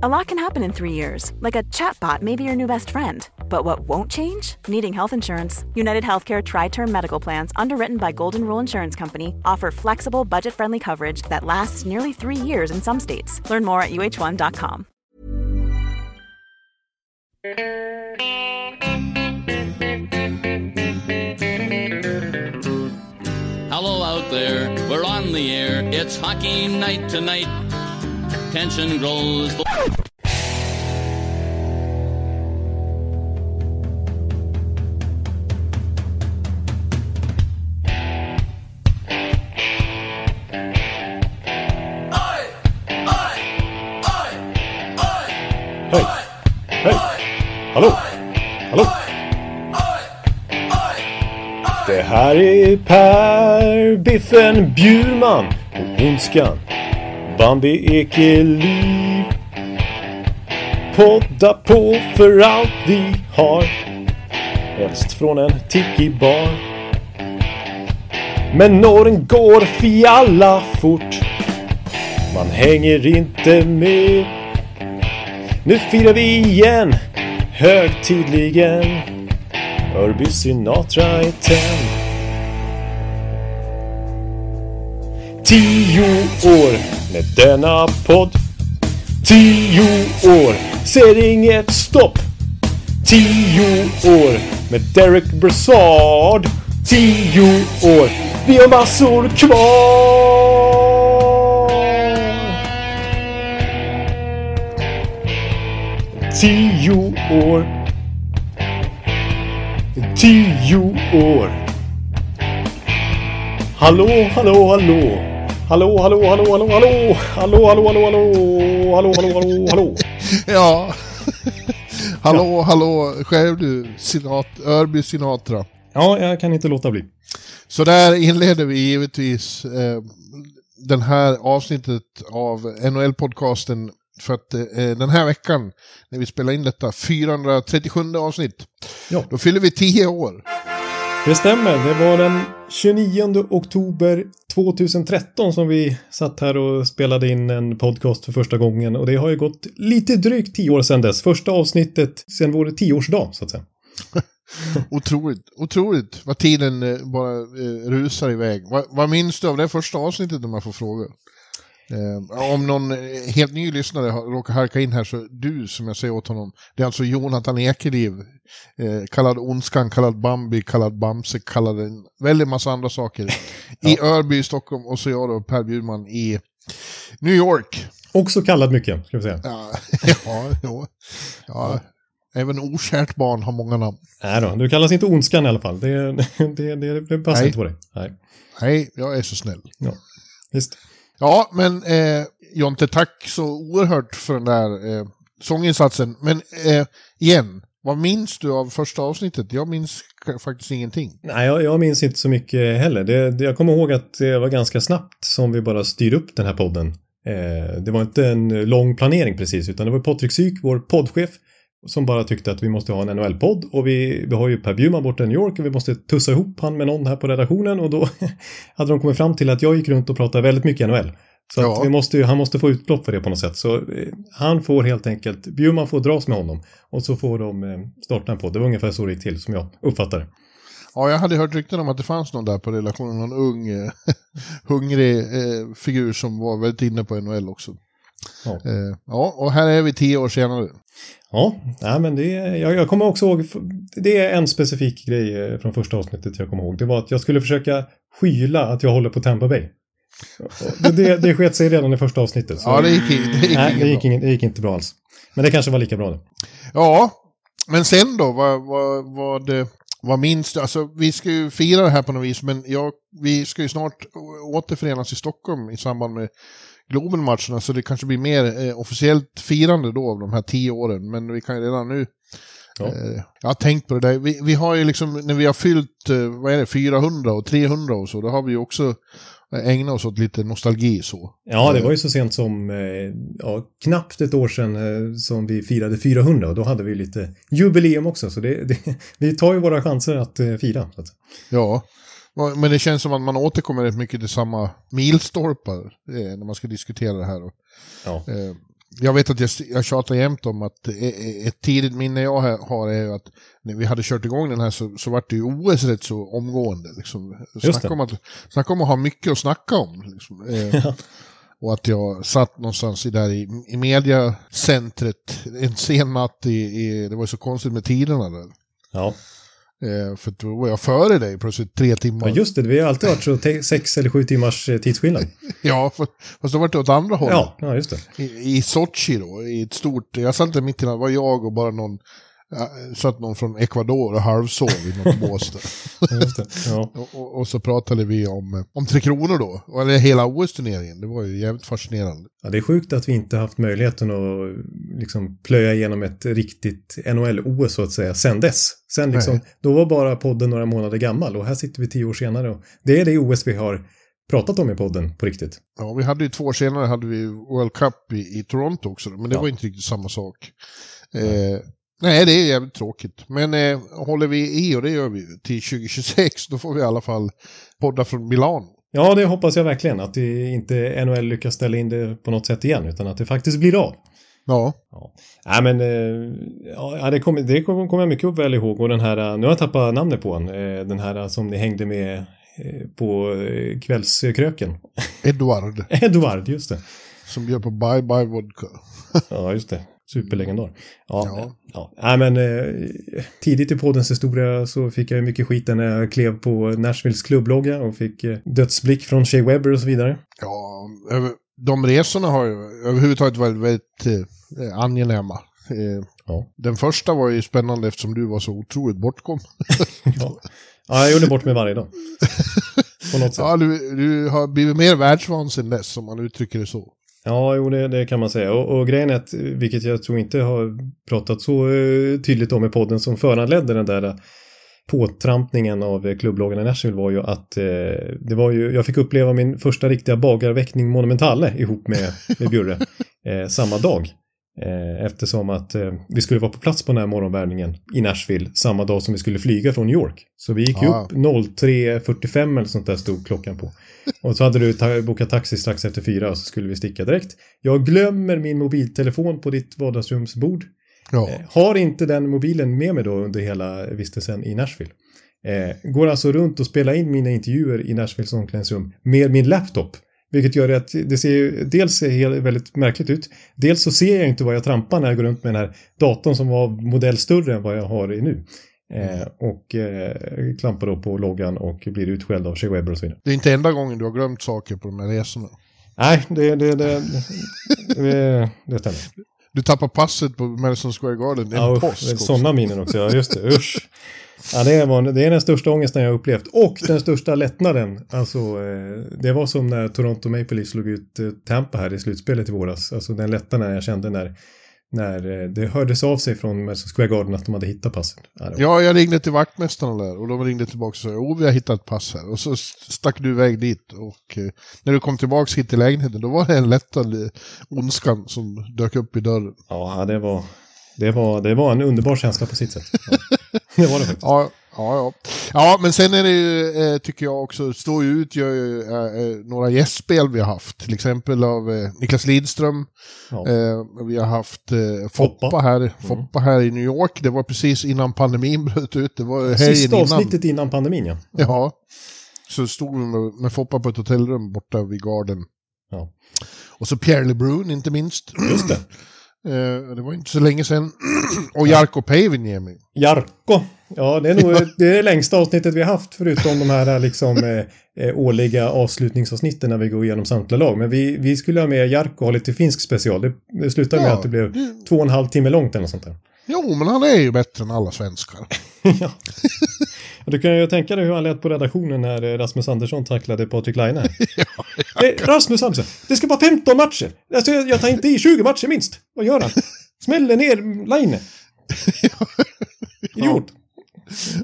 A lot can happen in three years, like a chatbot may be your new best friend. But what won't change? Needing health insurance. United Healthcare Tri Term Medical Plans, underwritten by Golden Rule Insurance Company, offer flexible, budget friendly coverage that lasts nearly three years in some states. Learn more at uh1.com. Hello out there, we're on the air. It's hockey night tonight. Tension grows. Är Per Biffen Bjurman och Ondskan. Bambi Ekeliv. Podda på för allt vi har. Helst från en tiki-bar. Men åren går fjalla fort. Man hänger inte med. Nu firar vi igen, högtidligen. Örby Sinatra är tänd. Tio år med denna podd. Tio år ser inget stopp. Tio år med Derek Brassard. Tio år, vi har massor kvar. Tio år. Tio år. Hallå, hallå, hallå. Hallå, hallå, hallå, hallå, hallå. Hallå, hallå, hallå, hallå. Hallå, hallå, hallå, hallå. Ja. hallå, hallå, själv du, Sinat Örby Sinatra. Ja, jag kan inte låta bli. Så där inleder vi givetvis eh, den här avsnittet av NHL-podcasten för att eh, den här veckan, när vi spelar in detta, 437 avsnitt, Ja. då fyller vi 10 år. Det stämmer. Det var den 29 oktober 2013 som vi satt här och spelade in en podcast för första gången. Och det har ju gått lite drygt tio år sedan dess. Första avsnittet sedan vår tioårsdag, så att säga. Otroligt, otroligt vad tiden eh, bara eh, rusar iväg. Vad, vad minns du av det första avsnittet om jag får fråga? Eh, om någon eh, helt ny lyssnare råkar harka in här så du som jag säger åt honom, det är alltså Jonathan Ekeliv, eh, kallad Ondskan, kallad Bambi, kallad Bamse, kallad en väldigt massa andra saker. I Örby i Stockholm och så jag då, Per Bjurman i New York. Också kallad mycket, ska vi säga. Ja, ja, jo. ja. Även okärt barn har många namn. Nej då, du kallas inte Ondskan i alla fall. Det, det, det, det passar Nej. inte på dig. Nej, Nej, jag är så snäll. ja. Visst. Ja, men eh, Jonte, tack så oerhört för den där eh, sånginsatsen. Men eh, igen, vad minns du av första avsnittet? Jag minns faktiskt ingenting. Nej, jag, jag minns inte så mycket heller. Det, det, jag kommer ihåg att det var ganska snabbt som vi bara styrde upp den här podden. Eh, det var inte en lång planering precis, utan det var Patrik Syk, vår poddchef, som bara tyckte att vi måste ha en NHL-podd. Och vi, vi har ju Per Bjurman borta i New York och vi måste tussa ihop han med någon här på redaktionen. Och då hade de kommit fram till att jag gick runt och pratade väldigt mycket NHL. Så Ja. vi måste, han måste få utlopp för det på något sätt. Så eh, han får helt enkelt, Bjurman får dras med honom. Och så får de eh, starta en podd. Det var ungefär så det gick till, som jag uppfattar det. Ja, jag hade hört rykten om att det fanns någon där på relationen, någon ung, eh, hungrig eh, figur som var väldigt inne på NHL också. Ja. Eh, ja, och här är vi tio år senare. Ja, nej, men det, jag, jag kommer också ihåg, det är en specifik grej eh, från första avsnittet jag kommer ihåg. Det var att jag skulle försöka skyla att jag håller på Tampa Bay. Det, det, det sket sig redan i första avsnittet. Ja, det gick, det gick, nej, det gick, ingen, det gick inte bra alls. Men det kanske var lika bra det. Ja, men sen då, vad, vad, vad, vad minns du? Alltså, vi ska ju fira det här på något vis, men jag, vi ska ju snart återförenas i Stockholm i samband med Globen-matcherna, så det kanske blir mer eh, officiellt firande då av de här tio åren, men vi kan ju redan nu Ja. Eh, jag har tänkt på det där. Vi, vi har ju liksom, när vi har fyllt, eh, vad är det, 400 och 300 och så, då har vi ju också ägnat oss åt lite nostalgi så. Ja, det var ju så sent som eh, ja, knappt ett år sedan eh, som vi firade 400 och då hade vi lite jubileum också. Så det, det, vi tar ju våra chanser att eh, fira. Ja, men det känns som att man återkommer rätt mycket till samma milstolpar eh, när man ska diskutera det här. Och, Ja. eh, jag vet att jag, jag tjatar jämt om att e- e- ett tidigt minne jag har är att när vi hade kört igång den här så, så var det ju OS rätt så omgående. Liksom. Snacka, om att, snacka om att ha mycket att snacka om. Liksom. Eh, och att jag satt någonstans i, där i, i mediacentret en sen natt i, i, det var ju så konstigt med tiderna där. Ja. Eh, för då var jag före dig plötsligt tre timmar. Ja, just det. Vi har alltid varit så sex eller sju timmars eh, tidsskillnad. ja, fast då var det åt andra hållet. Ja, ja just det. I, I Sochi då, i ett stort... Jag satt där mitt i det var jag och bara någon satt någon från Ecuador och halvsov i något bås där. Ja. och, och, så pratade vi om, om Tre Kronor då, eller hela OS-turneringen. Det var ju jävligt fascinerande. Ja, det är sjukt att vi inte haft möjligheten att liksom plöja igenom ett riktigt NHL-OS så att säga, sen dess. Sen liksom, då var bara podden några månader gammal och här sitter vi tio år senare och det är det OS vi har pratat om i podden på riktigt. Ja, vi hade ju två år senare hade vi World Cup i, i Toronto också, men det ja. var inte riktigt samma sak. Eh, Nej, det är jävligt tråkigt. Men eh, håller vi i, och det gör vi till 2026, då får vi i alla fall podda från Milano. Ja, det hoppas jag verkligen. Att det inte NHL lyckas ställa in det på något sätt igen, utan att det faktiskt blir av. Ja. ja. Nej, men eh, ja, det kommer det kom, jag mycket väl ihåg. Och den här, nu har jag tappat namnet på den, eh, den här som ni hängde med eh, på kvällskröken. Edward. Edward, just det. Som bjöd på Bye Bye Vodka. ja, just det. Superlegendar. Ja, ja. ja. Nej, men eh, tidigt i poddens historia så fick jag mycket skit när jag klev på Nashvilles klubblogga och fick eh, dödsblick från Shea Webber och så vidare. Ja, de resorna har ju överhuvudtaget varit väldigt eh, angenäma. Eh, ja. Den första var ju spännande eftersom du var så otroligt bortkom. ja. ja, jag gjorde bort mig varje dag. På något sätt. Ja, du, du har blivit mer världsvan sen dess, om man uttrycker det så. Ja, jo, det, det, kan man säga. Och, och grejen är att, eh, vilket jag tror inte har pratat så eh, tydligt om i podden som föranledde den där eh, påtrampningen av klubbloggarna i Nashville var ju att eh, det var ju, jag fick uppleva min första riktiga bagarväckning monumentale ihop med, med Bjurre eh, samma dag. Eh, eftersom att eh, vi skulle vara på plats på den här morgonvärmningen i Nashville samma dag som vi skulle flyga från New York. Så vi gick ju upp 03.45 eller sånt där stod klockan på. Och så hade du ta bokat taxi strax efter fyra och så skulle vi sticka direkt. Jag glömmer min mobiltelefon på ditt vardagsrumsbord. Ja. Eh, har inte den mobilen med mig då under hela vistelsen i Nashville. Eh, går alltså runt och spelar in mina intervjuer i Nashvilles omklädningsrum med min laptop vilket gör att det ser ju dels ser väldigt märkligt ut. Dels så ser jag inte vad jag trampar när jag går runt med den här datorn som var modell större än vad jag har i nu. Eh, och eh, klampar då på loggan och blir utskälld av Shea Webber och så vidare. Det är inte enda gången du har glömt saker på de här resorna. Nej, det, det, det, det, det stämmer. Du tappar passet på Madison Square Garden. Ja, en påsk Sådana minnen också, ja just det. Usch. Ja, det, var, det är den största ångesten jag upplevt. Och den största lättnaden. Alltså, eh, det var som när Toronto Maple Leafs slog ut eh, Tampa här i slutspelet i våras. Alltså den lättnaden jag kände när, när eh, det hördes av sig från Madison Square Garden att de hade hittat passet. Ja, ja, jag ringde till vaktmästarna där och de ringde tillbaka och sa jo, vi har hittat pass här. Och så stack du iväg dit och eh, när du kom tillbaka hit till lägenheten då var det en lättad ondskan som dök upp i dörren. Ja, det var, det var, det var en underbar känsla på sitt sätt. Ja. det var det faktiskt. Ja, ja, ja. ja, men sen är det ju, eh, tycker jag också, står ju ut gör ju, eh, några gästspel vi har haft. Till exempel av eh, Niklas Lidström. Ja. Eh, vi har haft eh, Foppa, Foppa, här, mm. Foppa här i New York. Det var precis innan pandemin bröt ut. Det var Sista avsnittet innan pandemin ja. Ja. Så stod vi med, med Foppa på ett hotellrum borta vid Garden. Ja. Och så Pierre LeBrun inte minst. Just det. Eh, det var inte så länge sedan. Och Jarko Päiviniemi. Jarko. Ja, det är nog det, är det längsta avsnittet vi har haft förutom de här liksom eh, eh, årliga avslutningsavsnitten när vi går igenom samtliga lag. Men vi, vi skulle ha med Jarko ha lite finsk special. Det, det slutade med att det blev två och en halv timme långt eller något sånt där. Jo, men han är ju bättre än alla svenskar. ja. Du kan ju tänka dig hur han lät på redaktionen när eh, Rasmus Andersson tacklade Patrik Laine. ja, ja, eh, Rasmus Andersson, det ska vara 15 matcher. Alltså, jag, jag tar inte i 20 matcher minst. Vad gör han? Smäller ner Laine. Idiot.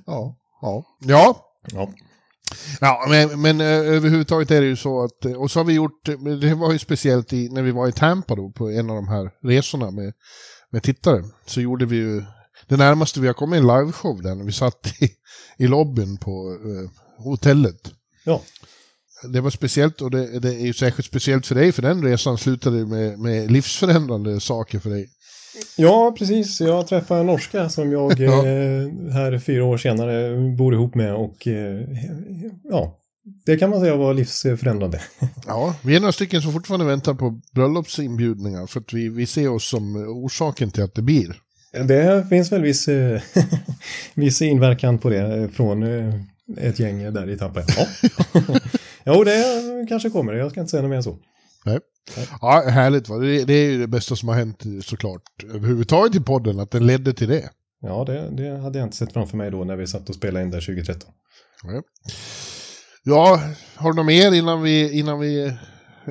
Ja. Ja. Ja. ja. Ja, men, men eh, överhuvudtaget är det ju så att, och så har vi gjort, det var ju speciellt i, när vi var i Tampa då på en av de här resorna med, med tittare, så gjorde vi ju det närmaste vi har kommit en liveshow där när vi satt i, i lobbyn på eh, hotellet. Ja. det var speciellt och det, det, är ju särskilt speciellt för dig för den resan slutade med, med livsförändrande saker för dig. Ja, precis. Jag träffade en norska som jag ja. eh, här fyra år senare bor ihop med och eh, ja, det kan man säga var livsförändrande. Ja, vi är några stycken som fortfarande väntar på bröllopsinbjudningar för att vi, vi ser oss som orsaken till att det blir. Det finns väl viss, eh, viss inverkan på det från eh, ett gäng där i Tampa. Ja. jo, det kanske kommer. Jag ska inte säga något mer än så. Nej. Ja, härligt. Va? Det, det är ju det bästa som har hänt såklart överhuvudtaget i podden, att den ledde till det. Ja, det, det hade jag inte sett framför mig då när vi satt och spelade in där 2013. Ja, ja har du något mer innan vi, innan vi Eh,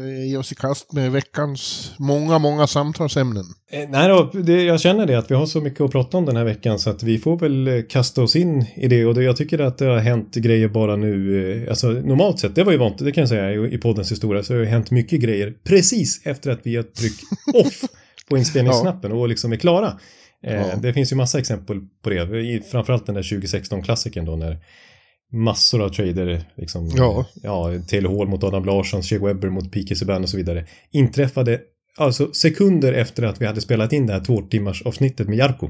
ge oss i kast med veckans många, många samtalsämnen. Eh, nej då, det, jag känner det att vi har så mycket att prata om den här veckan så att vi får väl eh, kasta oss in i det och det, jag tycker att det har hänt grejer bara nu, alltså normalt sett, det var ju vant, det kan jag säga i, i poddens historia, så har det hänt mycket grejer precis efter att vi har tryckt off på inspelningsknappen ja. och liksom är klara. Ja. Det finns ju massa exempel på det, framförallt den där 2016-klassikern då när massor av trader, liksom, ja. ja, Taylor Hall mot Adam Larsson, Shea Webber mot P.K. Subban och så vidare, inträffade alltså sekunder efter att vi hade spelat in det här två timmars avsnittet med Jarko.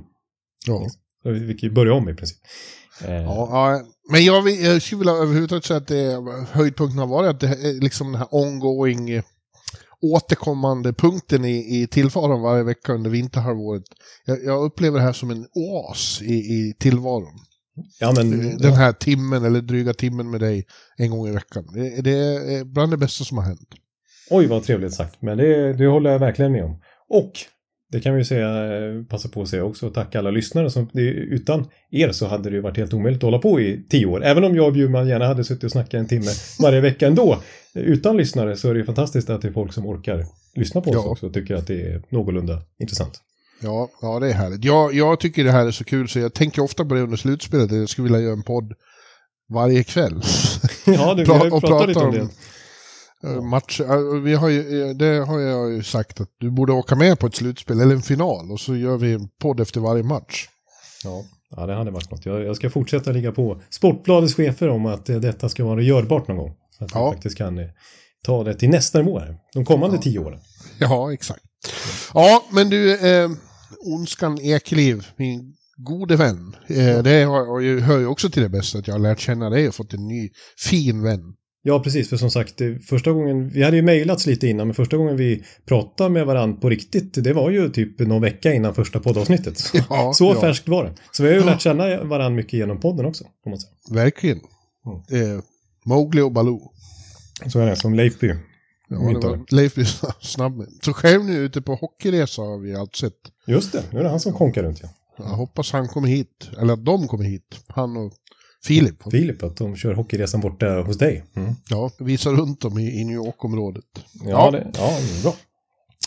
Ja. Så vi fick ju börja om i princip. Eh. Ja, ja, men jag, vill, jag skulle vilja överhuvudtaget säga att det, höjdpunkten har varit att det liksom den här ongoing eh, återkommande punkten i, i tillvaron varje vecka under vinterhalvåret. Jag, jag upplever det här som en oas i, i tillvaron. Ja, men, Den här timmen eller dryga timmen med dig en gång i veckan. Det, det är bland det bästa som har hänt. Oj, vad trevligt sagt. Men det, det håller jag verkligen med om. Och det kan vi ju säga, passa på att säga också, tacka alla lyssnare. Som, utan er så hade det ju varit helt omöjligt att hålla på i tio år. Även om jag och Bjurman gärna hade suttit och snackat en timme varje vecka ändå. Utan lyssnare så är det ju fantastiskt att det är folk som orkar lyssna på oss ja. också och tycker att det är någorlunda intressant. Ja, ja det är härligt. Jag, jag tycker det här är så kul så jag tänker ofta på det under slutspelet. Jag skulle vilja göra en podd varje kväll. ja, du, vi har ju pratat lite om det. Eh, match, eh, vi har ju, eh, det har jag ju sagt att du borde åka med på ett slutspel eller en final och så gör vi en podd efter varje match. Ja, ja det hade varit något. Jag, jag ska fortsätta ligga på Sportbladets chefer om att detta ska vara görbart någon gång. Så att ja. vi faktiskt kan ta det till nästa nivå här, de kommande ja. tio åren. Ja, exakt. Ja, men du, eh, Ondskan Ekeliv, min gode vän. Eh, det har, hör ju också till det bästa att jag har lärt känna dig och fått en ny fin vän. Ja, precis. För som sagt, första gången, vi hade ju mejlats lite innan, men första gången vi pratade med varandra på riktigt, det var ju typ någon vecka innan första poddavsnittet. Så, ja, så ja. färskt var det. Så vi har ju lärt känna varandra mycket genom podden också. Man säga. Verkligen. Mm. Eh, Mowgli och Baloo. Så är det, som Leifby. Ja, det var Leif snabb. Så själv nu ute på hockeyresa har vi allt sett. Just det, nu är det han som konkar runt ja. Jag hoppas han kommer hit, eller att de kommer hit. Han och Filip. Filip, att de kör hockeyresan borta hos dig. Mm. Ja, visar runt dem i, i New York-området. Ja, ja. Det, ja, bra.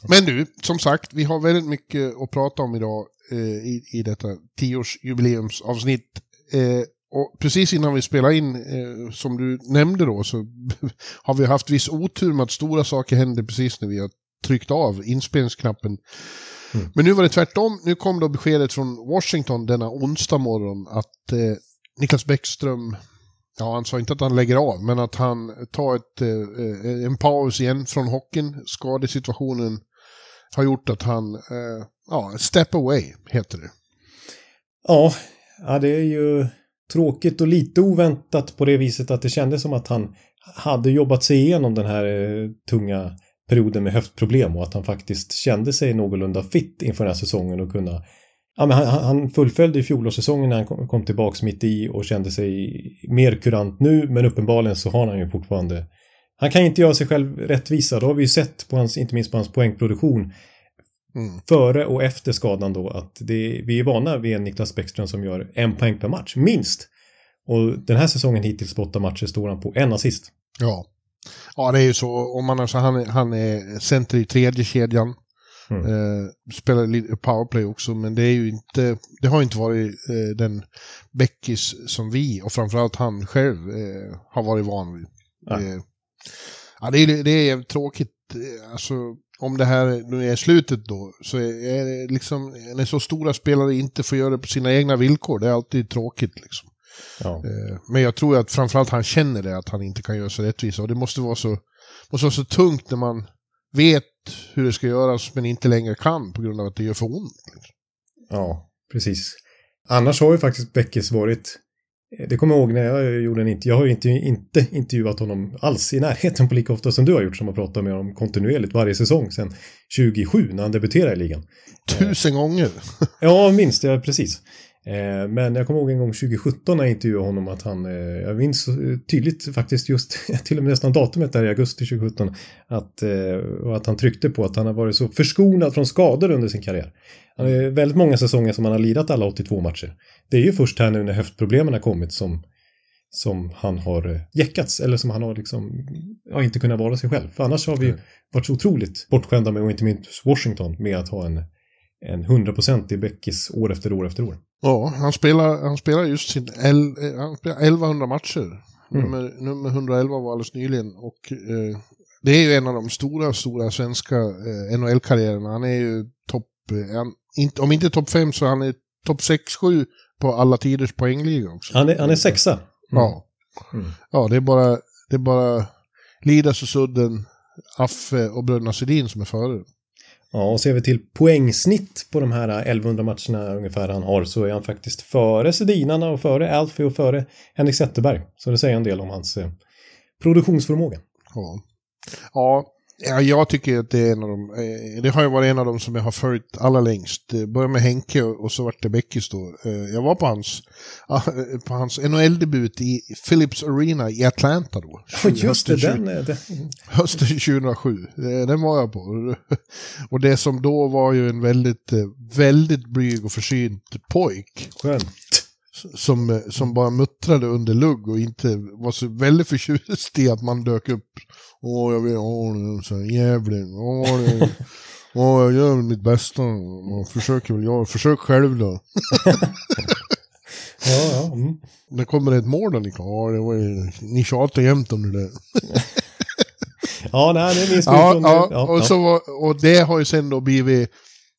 Men du, som sagt, vi har väldigt mycket att prata om idag eh, i, i detta tioårsjubileumsavsnitt. Eh, och precis innan vi spelade in, eh, som du nämnde då, så har vi haft viss otur med att stora saker händer precis när vi har tryckt av inspelningsknappen. Mm. Men nu var det tvärtom. Nu kom då beskedet från Washington denna onsdag morgon att eh, Niklas Bäckström, ja han sa inte att han lägger av, men att han tar ett, eh, en paus igen från hockeyn. Skadesituationen har gjort att han, eh, ja, step away heter det. Ja, ja det är ju tråkigt och lite oväntat på det viset att det kändes som att han hade jobbat sig igenom den här eh, tunga perioden med höftproblem och att han faktiskt kände sig någorlunda fit inför den här säsongen och kunna Ja, men han, han fullföljde fjolårssäsongen när han kom, kom tillbaks mitt i och kände sig mer kurant nu men uppenbarligen så har han ju fortfarande han kan inte göra sig själv rättvisa. Det har vi ju sett på hans, inte minst på hans poängproduktion Mm. Före och efter skadan då att det, vi är vana vid en Niklas Bäckström som gör en poäng per match, minst. Och den här säsongen hittills på åtta matcher står han på en assist. Ja. Ja, det är ju så. Om man alltså, han, han är center i tredje kedjan. Mm. Eh, spelar lite powerplay också, men det är ju inte, det har inte varit eh, den Beckis som vi och framförallt han själv eh, har varit van vid. Ja. ja, det är, det är tråkigt. Eh, alltså, om det här nu är slutet då, så är det liksom, när så stora spelare inte får göra det på sina egna villkor, det är alltid tråkigt liksom. Ja. Eh, Men jag tror att framförallt han känner det, att han inte kan göra sig rättvisa. Och det måste vara så, måste vara så tungt när man vet hur det ska göras men inte längre kan på grund av att det gör för ont. Ja, precis. Annars har ju faktiskt Beckis varit det kommer jag ihåg när jag gjorde en intervju. Jag har ju inte, inte intervjuat honom alls i närheten på lika ofta som du har gjort som har pratat med honom kontinuerligt varje säsong sedan 2007 när han debuterade i ligan. Tusen gånger! Ja, minst. Ja, precis. Eh, Men jag kommer ihåg en gång 2017 när jag intervjuade honom att han, eh, jag minns så tydligt faktiskt just till och med nästan datumet där i augusti 2017, att, eh, och att han tryckte på att han har varit så förskonad från skador under sin karriär. Han har väldigt många säsonger som han har lirat alla 82 matcher. Det är ju först här nu när höftproblemen har kommit som, som han har jäckats eller som han har liksom, ja, inte kunnat vara sig själv. För annars har vi Mm. varit så otroligt bortskämda med, och inte minst Washington, med att ha en en 100% Beckis år efter år efter år. Ja, han spelar, han spelar just sin el, eh, han spelar 1100 matcher. Nummer, nummer 111 var alldeles nyligen. Och eh, det är ju en av de stora, stora svenska eh, NHL-karriärerna. Han är ju topp, eh, om inte topp 5 så han är topp 6-7 på alla tiders poängliga också. Han är, han är sexa. Ja. Mm. ja, det är bara, det är bara Lidas och Sudden, Affe och bröderna Sedin som är före. Ja, och ser vi till poängsnitt på de här 1100 matcherna ungefär han har så är han faktiskt före Sedinarna och före Alfie och före Henrik Zetterberg. Så det säger en del om hans eh, produktionsförmåga. Ja. Ja, ja, jag tycker att det är en av de, eh, det har ju varit en av de som jag har följt allra längst. Det började med Henke och så vart det Beckis då. Eh, Jag var på hans, på hans NHL-debut i Philips Arena i Atlanta då. Ja, just det, den, eh, den. Hösten 2007. Eh, Den var jag på. Och det som då var ju en väldigt, väldigt blyg och försynt pojk Skönt. Som, eh, som bara muttrade under lugg och inte var så väldigt förtjust i att man dök upp. Åh, jag vill ha så här, jävling. Åh, det, åh, jag gör mitt bästa. Man försöker väl jag. Försök själv då. Ja, ja. Mm. Det kommer ett mål då, Nicke. Ja, det var ju, ni tjatar jämt om det där. Ja, nej, det minns vi Ja, från... ja, och, så var, och det har ju sen då blivit...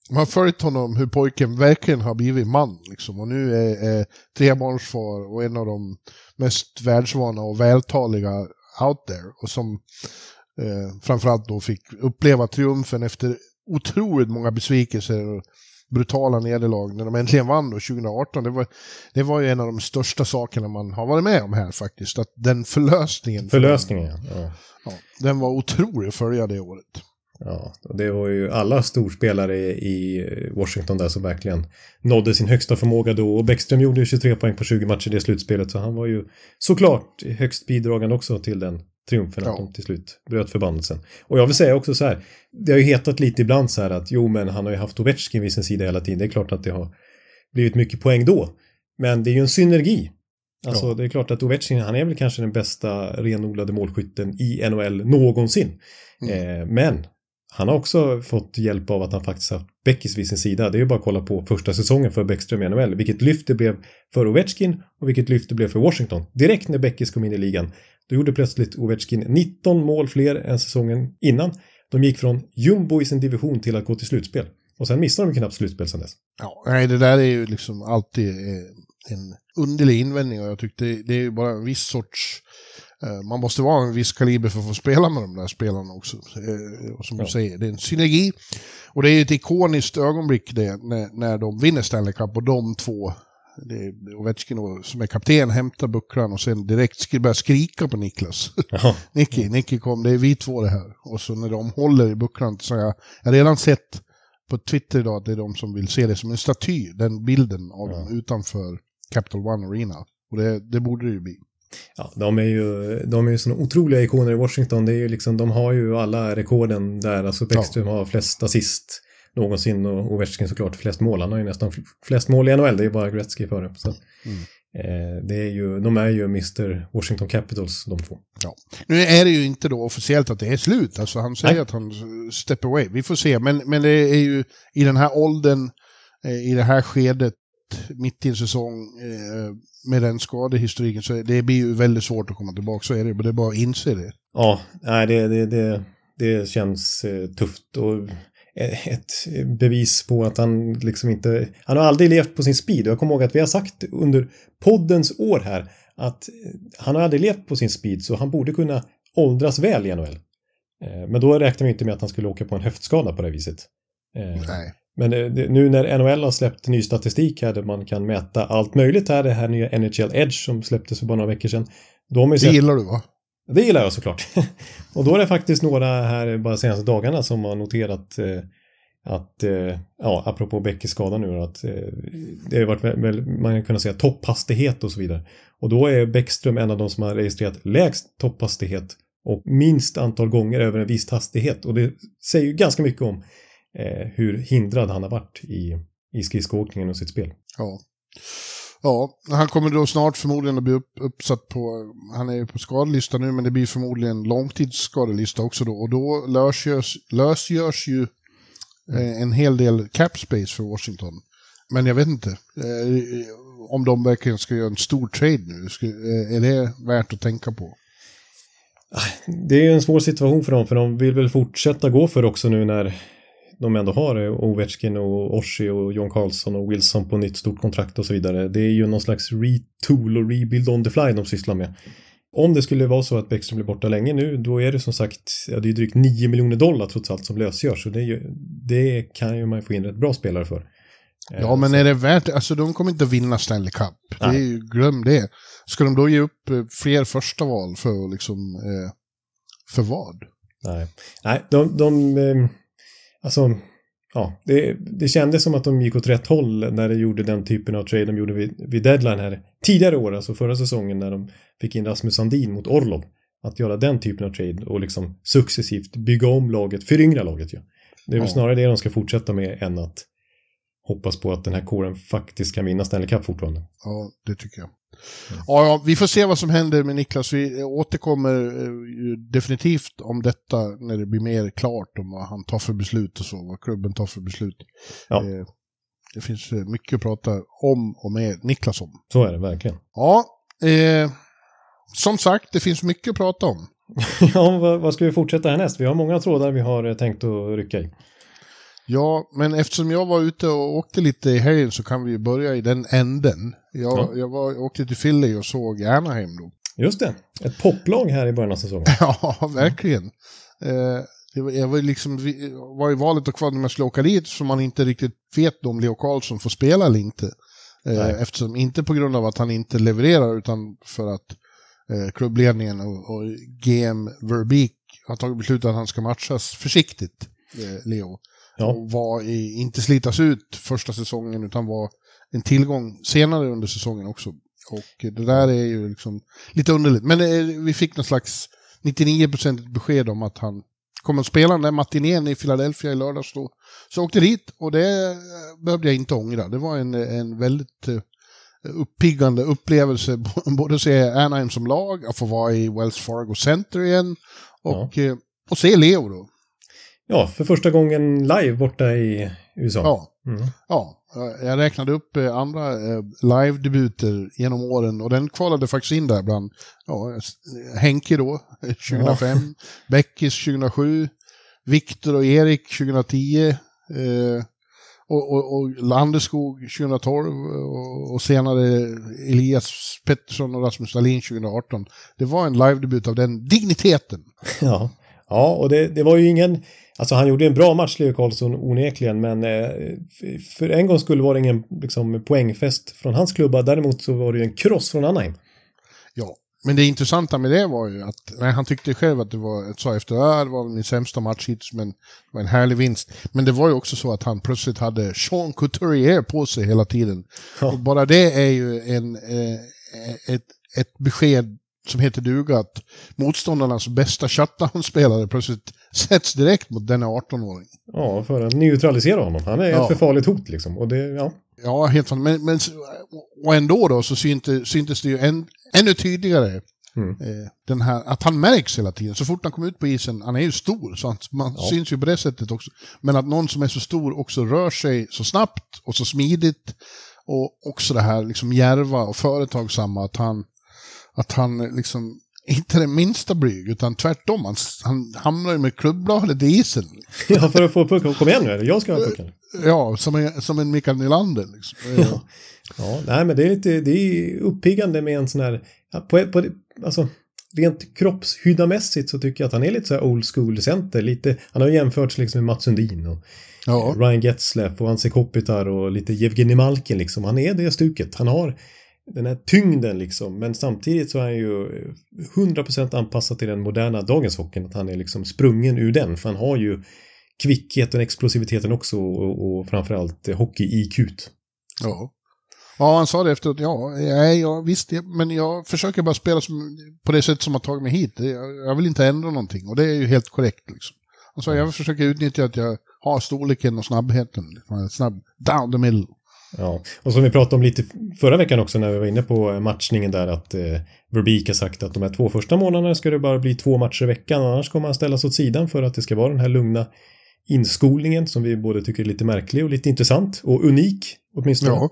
Man har följt honom hur pojken verkligen har blivit man. Liksom. Och nu är, är trebarnsfar och en av de mest världsvana och vältaliga out there. Och som eh, framförallt då fick uppleva triumfen efter otroligt många besvikelser och brutala nederlag när de äntligen vann då 2018. Det var, det var ju en av de största sakerna man har varit med om här faktiskt. Att den förlösningen. Förlösningen, ja. ja. Ja, den var otrolig att följa det året. Ja, och det var ju alla storspelare i Washington där som verkligen nådde sin högsta förmåga då. Och Bäckström gjorde ju 23 poäng på 20 matcher i det slutspelet, så han var ju såklart högst bidragande också till den triumfen att Ja. de till slut bröt förbannelsen. Och jag vill säga också så här, det har ju hetat lite ibland så här att jo, men han har ju haft Ovechkin vid sin sida hela tiden. Det är klart att det har blivit mycket poäng då. Men det är ju en synergi. Alltså Ja. det är klart att Ovechkin, han är väl kanske den bästa renodlade målskytten i NHL någonsin. Mm. Eh, men han har också fått hjälp av att han faktiskt haft Beckis vid sin sida. Det är ju bara att kolla på första säsongen för Bäckström i NHL. Vilket lyft det blev för Ovechkin och vilket lyft det blev för Washington. Direkt när Beckis kom in i ligan, då gjorde plötsligt Ovechkin 19 mål fler än säsongen innan. De gick från jumbo i sin division till att gå till slutspel. Och sen missade de knappt slutspel sen dess. Ja, nej, det där är ju liksom alltid eh, en underlig invändning och jag tyckte det är ju bara en viss sorts man måste vara en viss kaliber för att få spela med de där spelarna också. Eh, Och som Ja. du säger, det är en synergi. Och det är ett ikoniskt ögonblick det, när, när de vinner Stanley Cup och de två, det Ovechkin och, som är kapten, hämtar bucklan och sen direkt börjar skrika på Niklas. Ja, Nicky, Nicky kom, det är vi två det här. Och så när de håller i bucklan så har jag, jag har redan sett på Twitter idag att det är de som vill se det som en staty, den bilden av Ja. dem utanför Capital One Arena. Och det, det borde det ju bli. Ja, de är ju, de är ju såna otroliga ikoner i Washington. Det är ju liksom, de har ju alla rekorden där. Alltså Bäckström har flest assist någonsin och Ovechkin såklart flest mål. Han har ju nästan fl- flest mål i NHL. Det är bara Gretzky före. Så, Mm. eh, det är ju, de är ju Mr Washington Capitals de två. Nu är det ju inte då officiellt att det är slut. Alltså han säger Nej. att han step away. Vi får se. Men, men det är ju i den här åldern, eh, i det här skedet, mitt i en säsong, eh, med den skadehistoriken, så det blir ju väldigt svårt att komma tillbaka. Så är det. Men det är bara att inse det. Ja, nej, det, det, det, det känns eh, tufft. Och ett bevis på att han liksom inte... Han har aldrig levt på sin speed och jag kommer ihåg att vi har sagt under poddens år här att han har aldrig levt på sin speed så han borde kunna åldras väl i NHL. Eh, men då räknar vi inte med att han skulle åka på en höftskada på det viset. Eh, Nej. Men nu när NHL har släppt ny statistik här där man kan mäta allt möjligt här, det här nya NHL Edge som släpptes för bara några veckor sedan. Då har man det sett... gillar du va? Det gillar jag såklart. och då är det faktiskt några här bara senaste dagarna som har noterat eh, att, eh, ja, apropå Beckes skada nu, att eh, det har varit väl, man kan kunna säga topphastighet och så vidare. Och då är Bäckström en av de som har registrerat lägst topphastighet och minst antal gånger över en viss hastighet. Och det säger ju ganska mycket om eh, hur hindrad han har varit i, i skridskoåkningen och sitt spel. Ja. Ja, han kommer då snart förmodligen att bli upp, uppsatt på, han är ju på skadelista nu, men det blir förmodligen långtidsskadelista också då. Och då lösgörs, lösgörs ju eh, en hel del cap space för Washington. Men jag vet inte eh, om de verkligen ska göra en stor trade nu. Ska, eh, är det värt att tänka på? Det är en svår situation för dem, för de vill väl fortsätta gå för också nu när de ändå har Ovechkin och Oshie och John Carlson och Wilson på nytt stort kontrakt och så vidare. Det är ju någon slags retool och rebuild on the fly de sysslar med. Om det skulle vara så att Bäckström blir borta länge nu, då är det som sagt, ja, det är drygt 9 miljoner dollar trots allt som lösgörs. Så det, ju, det kan ju man få in rätt bra spelare för. Ja, men är det värt Alltså de kommer inte vinna Stanley Cup. Det är glöm det. Ska de då ge upp eh, fler första val för liksom, eh, för vad? Nej, Nej de, de eh, alltså, ja, det, det kändes som att de gick åt rätt håll när de gjorde den typen av trade de gjorde vid, vid deadline här tidigare år, alltså förra säsongen när de fick in Rasmus Sandin mot Orlov. Att göra den typen av trade och liksom successivt bygga om laget, föryngra laget ju. Ja. Det är väl ja. snarare det de ska fortsätta med än att hoppas på att den här kåren faktiskt kan vinna Stanley Cup fortfarande. Ja, det tycker jag. Mm. Ja, ja, vi får se vad som händer med Niklas. Vi återkommer eh, definitivt om detta när det blir mer klart om vad han tar för beslut och så, vad klubben tar för beslut. Ja. Eh, det finns eh, mycket att prata om och med Niklas om. Så är det verkligen. Ja, eh, som sagt, det finns mycket att prata om. ja, vad, vad ska vi fortsätta härnäst? Vi har många trådar vi har tänkt att rycka i. Ja, men eftersom jag var ute och åkte lite i helgen så kan vi ju börja i den änden. Jag, ja. jag var, åkte till Philly och såg Anaheim då. Just det, ett poplag här i början av säsongen. ja, verkligen. Eh, jag var, liksom, var i valet och kvar när man skulle åka dit så man inte riktigt vet om Leo Karlsson får spela eller inte. Eh, eftersom, inte på grund av att han inte levererar utan för att eh, klubbledningen och, och GM Verbeek har tagit beslut att han ska matchas försiktigt, eh, Leo. Ja. Och var i, inte slitas ut första säsongen utan var en tillgång senare under säsongen också. Och det där är ju liksom lite underligt. Men det, vi fick någon slags 99% besked om att han kommer att spela den där matinén i Philadelphia i lördags då. Så jag åkte dit och det behövde jag inte ångra. Det var en, en väldigt uppiggande upplevelse. Både att se Anaheim som lag, att få vara i Wells Fargo Center igen och, ja. och se Leo då. Ja, för första gången live borta i USA. Ja, mm. ja jag räknade upp eh, andra eh, live-debuter genom åren och den kvalade faktiskt in där bland ja, Henke då, 2005, ja. Beckis 2007, Viktor och Erik 2010, eh, och, och, och Landeskog 2012 och, och, senare Elias Pettersson och Rasmus Dahlin 2018. Det var en live-debut av den digniteten. Ja, ja och det, det var ju ingen Alltså han gjorde en bra match, Leo Karlsson, onekligen, men eh, för en gång skulle var det ingen liksom, poängfest från hans klubba. Däremot så var det ju en kross från Anaheim. Ja, men det intressanta med det var ju att nej, han tyckte själv att det var, sa efter att det var min sämsta match hittills, men det var en härlig vinst. Men det var ju också så att han plötsligt hade Sean Couturier på sig hela tiden. Ja. Och bara det är ju en, eh, ett, ett besked som heter duga att motståndarnas bästa shutdown-spelare plötsligt sätts direkt mot denna 18-åring. Ja, för att neutralisera honom. Han är ja. ett för farligt hot liksom. Och det, ja. ja, helt fantastiskt. Men, men, och ändå då så syntes, syntes det ju än, ännu tydligare Mm. Eh, den här, att han märks hela tiden. Så fort han kommer ut på isen, han är ju stor, så han, man ja. syns ju på det sättet också. Men att någon som är så stor också rör sig så snabbt och så smidigt. Och också det här liksom järva och företagsamma, att han, att han liksom inte det minsta blyg, utan tvärtom. Han, han hamnar ju med klubbladet i isen. Ja, för att få pucken. Kom igen nu, jag ska ha pucken. Ja, som en, som en Mikael Nylander. Liksom. Ja. ja, nej men det är lite, det är uppiggande med en sån här, på, på, alltså rent kroppshyddamässigt så tycker jag att han är lite så här old school center. Lite, han har jämförts liksom med Mats Sundin och Ja. Ryan Getzlaff och Anse Kopitar och lite Jevgenij Malkin liksom. Han är det stuket. Han har den här tyngden liksom. Men samtidigt så är han ju 100% anpassad till den moderna dagens hockeyn. Att han är liksom sprungen ur den. För han har ju kvickheten, explosiviteten också och, och framförallt hockey-IQ. Ja. Ja, han sa det efteråt. Ja, nej, ja visst, men jag försöker bara spela som, på det sätt som har tagit mig hit. Jag, vill inte ändra någonting och det är ju helt korrekt. Liksom. Han sa, jag försöker utnyttja att jag har storleken och snabbheten. Liksom, snabb, down the middle. Ja, och som vi pratade om lite förra veckan också när vi var inne på matchningen där att eh, Verbeek har sagt att de här två första månaderna ska det bara bli två matcher i veckan annars kommer han ställas åt sidan för att det ska vara den här lugna inskolningen som vi både tycker är lite märklig och lite intressant och unik åtminstone. Ja.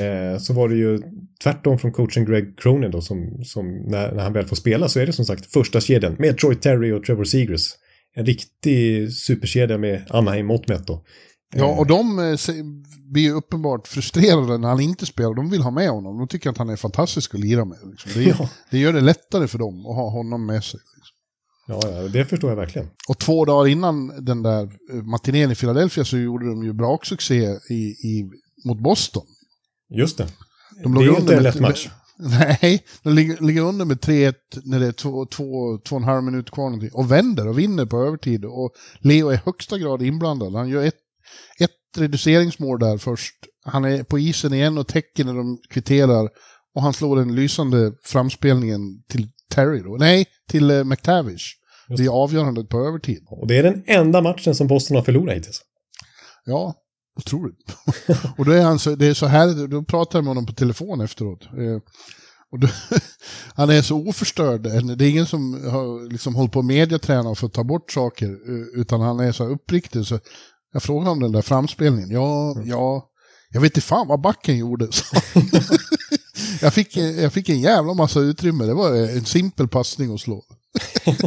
Eh, så var det ju tvärtom från coachen Greg Cronin då som, som när, när han väl får spela så är det som sagt första kedjan med Troy Terry och Trevor Seagrass. En riktig superkedja med Anaheim mått mätt då. Ja, och de eh, blir ju uppenbart frustrerade när han inte spelar. De vill ha med honom. De tycker att han är fantastisk att lira med. Liksom. Det, Ja. det gör det lättare för dem att ha honom med sig. Liksom. Ja, ja, det förstår jag verkligen. Och två dagar innan den där eh, matinén i Philadelphia så gjorde de ju braksuccé i, i, mot Boston. Just det. De det är inte en lätt match. Nej, de ligger, ligger under med 3-1 när det är två, två, två och en halv minut kvar. Och vänder och vinner på övertid. Och Leo är högsta grad inblandad. Han gör ett, ett reduceringsmål där först. Han är på isen igen och täcker när de kvitterar. Och han slår den lysande framspelningen till Terry då. Nej, till uh, McTavish. Just Det är avgörandet på övertid. Och det är den enda matchen som Boston har förlorat hittills. Ja, otroligt. och då är han så, det är så här, då pratar jag med honom på telefon efteråt. Eh, och då, han är så oförstörd. Det är ingen som har liksom hållit på att mediaträna för att ta bort saker, eh, utan han är så här uppriktig. Så jag frågade om den där framspelningen. Ja, ja, jag vet inte fan vad backen gjorde. jag, fick, jag fick en jävla massa utrymme. Det var en simpel passning att slå.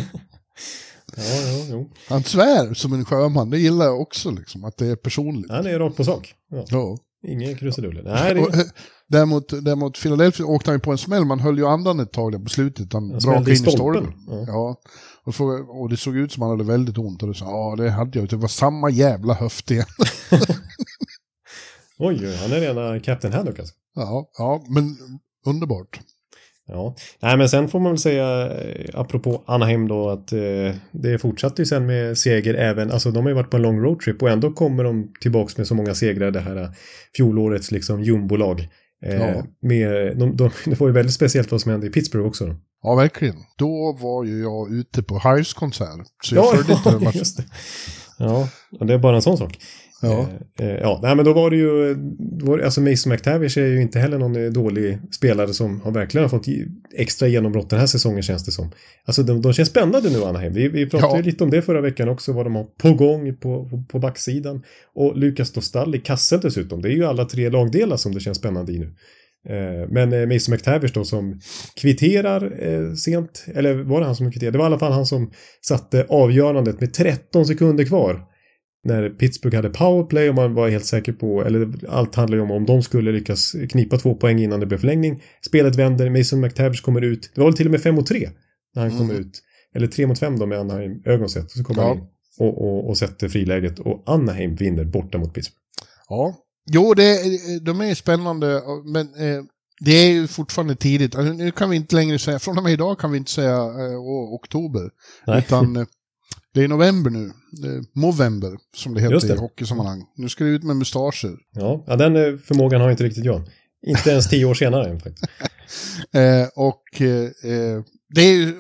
Ja, ja, jo. Han svär som en sjöman, det gillar jag också, liksom, att det är personligt. Han är rakt på sak. Ja. Ja. Ingen krusiduller. Nej, det Och, eh, Däremot, däremot Philadelphia åkte han ju på en smäll, man höll ju andan ett tag där på slutet. Han Han brakade in i stolpen. stolpen. Ja. Ja. Och, frågade, och det såg ut som han hade väldigt ont. Och det sa, ja det hade jag. Det var samma jävla höft igen. Oj, oj, han är rena Captain Haddock alltså. ja, ja, men underbart. Ja, nej men sen får man väl säga eh, apropå Anaheim då att eh, det fortsatte ju sen med seger även, alltså de har ju varit på en lång roadtrip och ändå kommer de tillbaks med så många segrar det här eh, fjolårets liksom jumbolag. Eh, Ja. med, de, de, det var ju väldigt speciellt vad som hände i Pittsburgh också. Ja, verkligen. Då var ju jag ute på Hives-konsert. Så jag följde inte den matchen. just det. Ja, och det är bara en sån sak. Ja. Eh, eh, ja, nej men då var det ju, var, alltså Mason McTavish är ju inte heller någon eh, dålig spelare som har verkligen fått extra genombrott den här säsongen känns det som. Alltså de, de känns spännande nu Anaheim. Vi, vi pratade Ja. ju lite om det förra veckan också, vad de har på gång på, på, på backsidan. Och Lukas Dostal i kassen dessutom. Det är ju alla tre lagdelar som det känns spännande i nu. Eh, Men Mason McTavish då som kvitterar sent, eller var det han som kvitterade? Det var i alla fall han som satte avgörandet med 13 sekunder kvar. När Pittsburgh hade powerplay och man var helt säker på, eller allt handlar ju om om de skulle lyckas knipa två poäng innan det blev förlängning. Spelet vänder, Mason McTavish kommer ut. Det var väl till och med 5 mot 3 när han kom Mm. ut. Eller 3 mot 5 då med Anaheim ögonsett. Och så kommer Ja. han in och, och, och sätter friläget och Anaheim vinner borta mot Pittsburgh. Ja. Jo, det, de är spännande, men eh, det är ju fortfarande tidigt. Alltså, nu kan vi inte längre säga, från och med idag kan vi inte säga eh, oktober. Nej. Utan det är november nu. Eh, Movember, som det heter det. i hockeysammanhang. Nu ska det ut med mustascher. Ja, ja den eh, förmågan har inte riktigt jag. Inte ens tio år senare faktiskt. Eh, och eh, eh, det är ju,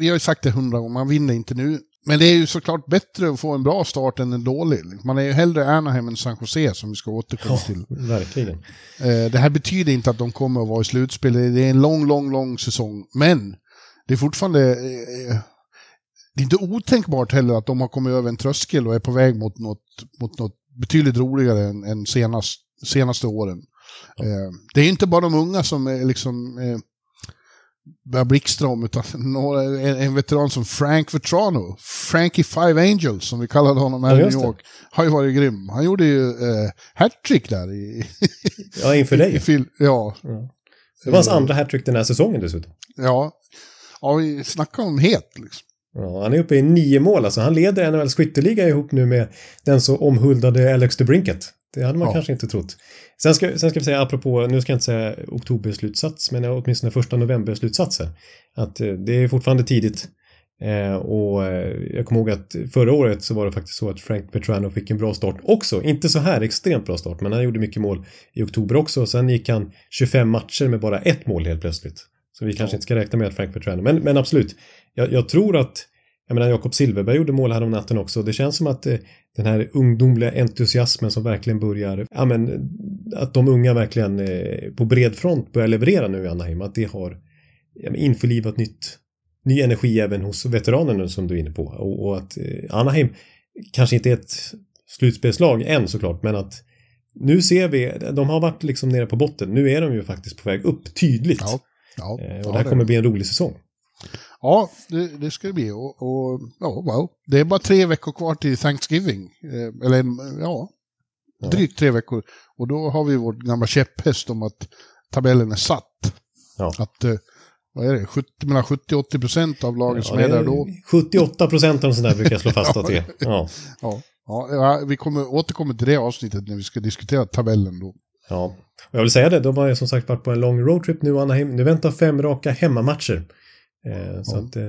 vi- har ju sagt det hundra gånger, man vinner inte nu. Men det är ju såklart bättre att få en bra start än en dålig. Man är ju hellre Anaheim än San Jose som vi ska återkomma till. Verkligen. Eh, det här betyder inte att de kommer att vara i slutspel. Det är en lång, lång, lång säsong. Men det är fortfarande... Eh, det är inte otänkbart heller att de har kommit över en tröskel och är på väg mot något, mot något betydligt roligare än, än senast, senaste åren. Eh, det är inte bara de unga som är liksom... Eh, börja blixtra om, utan några, en, en, veteran som Frank Vetrano, Frankie Five Angels som vi kallade honom här ja, i New York, har ju varit grym. Han gjorde ju eh, hattrick där i... ja, inför dig. I, i, ja. ja. Det var hans andra hattrick den här säsongen dessutom. Ja, ja vi snackar om het liksom. Ja, han är uppe i nio mål alltså. Han leder NHLs skytteliga ihop nu med den så omhuldade Alex DeBrinket. Det hade man ja. kanske inte trott. Sen ska, sen ska vi säga, apropå, nu ska jag inte säga oktoberslutsats, men åtminstone första novemberslutsatser. Att eh, det är fortfarande tidigt. Eh, och eh, jag kommer ihåg att förra året så var det faktiskt så att Frank Petrano fick en bra start också. Inte så här extremt bra start, men han gjorde mycket mål i oktober också. Sen gick han 25 matcher med bara ett mål helt plötsligt. Så vi kanske inte ska räkna med att Frank Petrano, men, men absolut. Jag, jag tror att jag menar, Jakob Silverberg gjorde mål här om natten också. Det känns som att eh, den här ungdomliga entusiasmen som verkligen börjar, ja men att de unga verkligen eh, på bred front börjar leverera nu i Anaheim, att det har ja, införlivat nytt, ny energi även hos veteranerna som du är inne på. Och, och att eh, Anaheim kanske inte är ett slutspelslag än såklart, men att nu ser vi, de har varit liksom nere på botten, nu är de ju faktiskt på väg upp tydligt. Ja, ja, och det här kommer bli en rolig säsong. Ja, det, det ska det bli. Och, och, ja, well, det är bara tre veckor kvar till Thanksgiving. Eh, eller ja, drygt tre veckor. Och då har vi vår gamla käpphäst om att tabellen är satt. Ja. Att, eh, vad är det, 70, mellan 70-80 procent av lagen ja, som är där då. 78 procent av sånt där brukar jag slå fast att det är. Ja. ja. Ja, vi kommer återkomma till det avsnittet när vi ska diskutera tabellen då. Ja, och jag vill säga det, de har som sagt varit på en lång roadtrip nu, Anaheim. Nu väntar fem raka hemmamatcher. Eh, så ja. att, eh,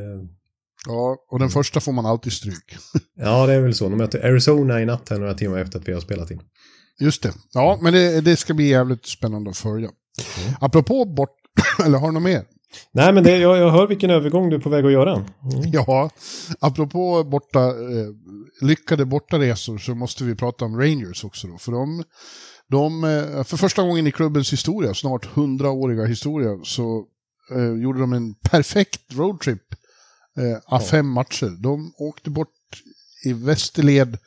ja, och den första får man alltid stryk. ja, det är väl så. De möter Arizona i natt här några timmar efter att vi har spelat in. Just det. Ja, men det, det ska bli jävligt spännande att följa. Mm. Apropå bort... Eller har du något mer? Nej, men det, jag, jag hör vilken övergång du är på väg att göra. Mm. Ja, apropå borta, eh, lyckade bortaresor så måste vi prata om Rangers också då. För de, de, eh, för första gången i klubbens historia, snart hundraåriga historia, så eh, gjorde de en perfekt roadtrip eh, av ja. fem matcher. De åkte bort i västerled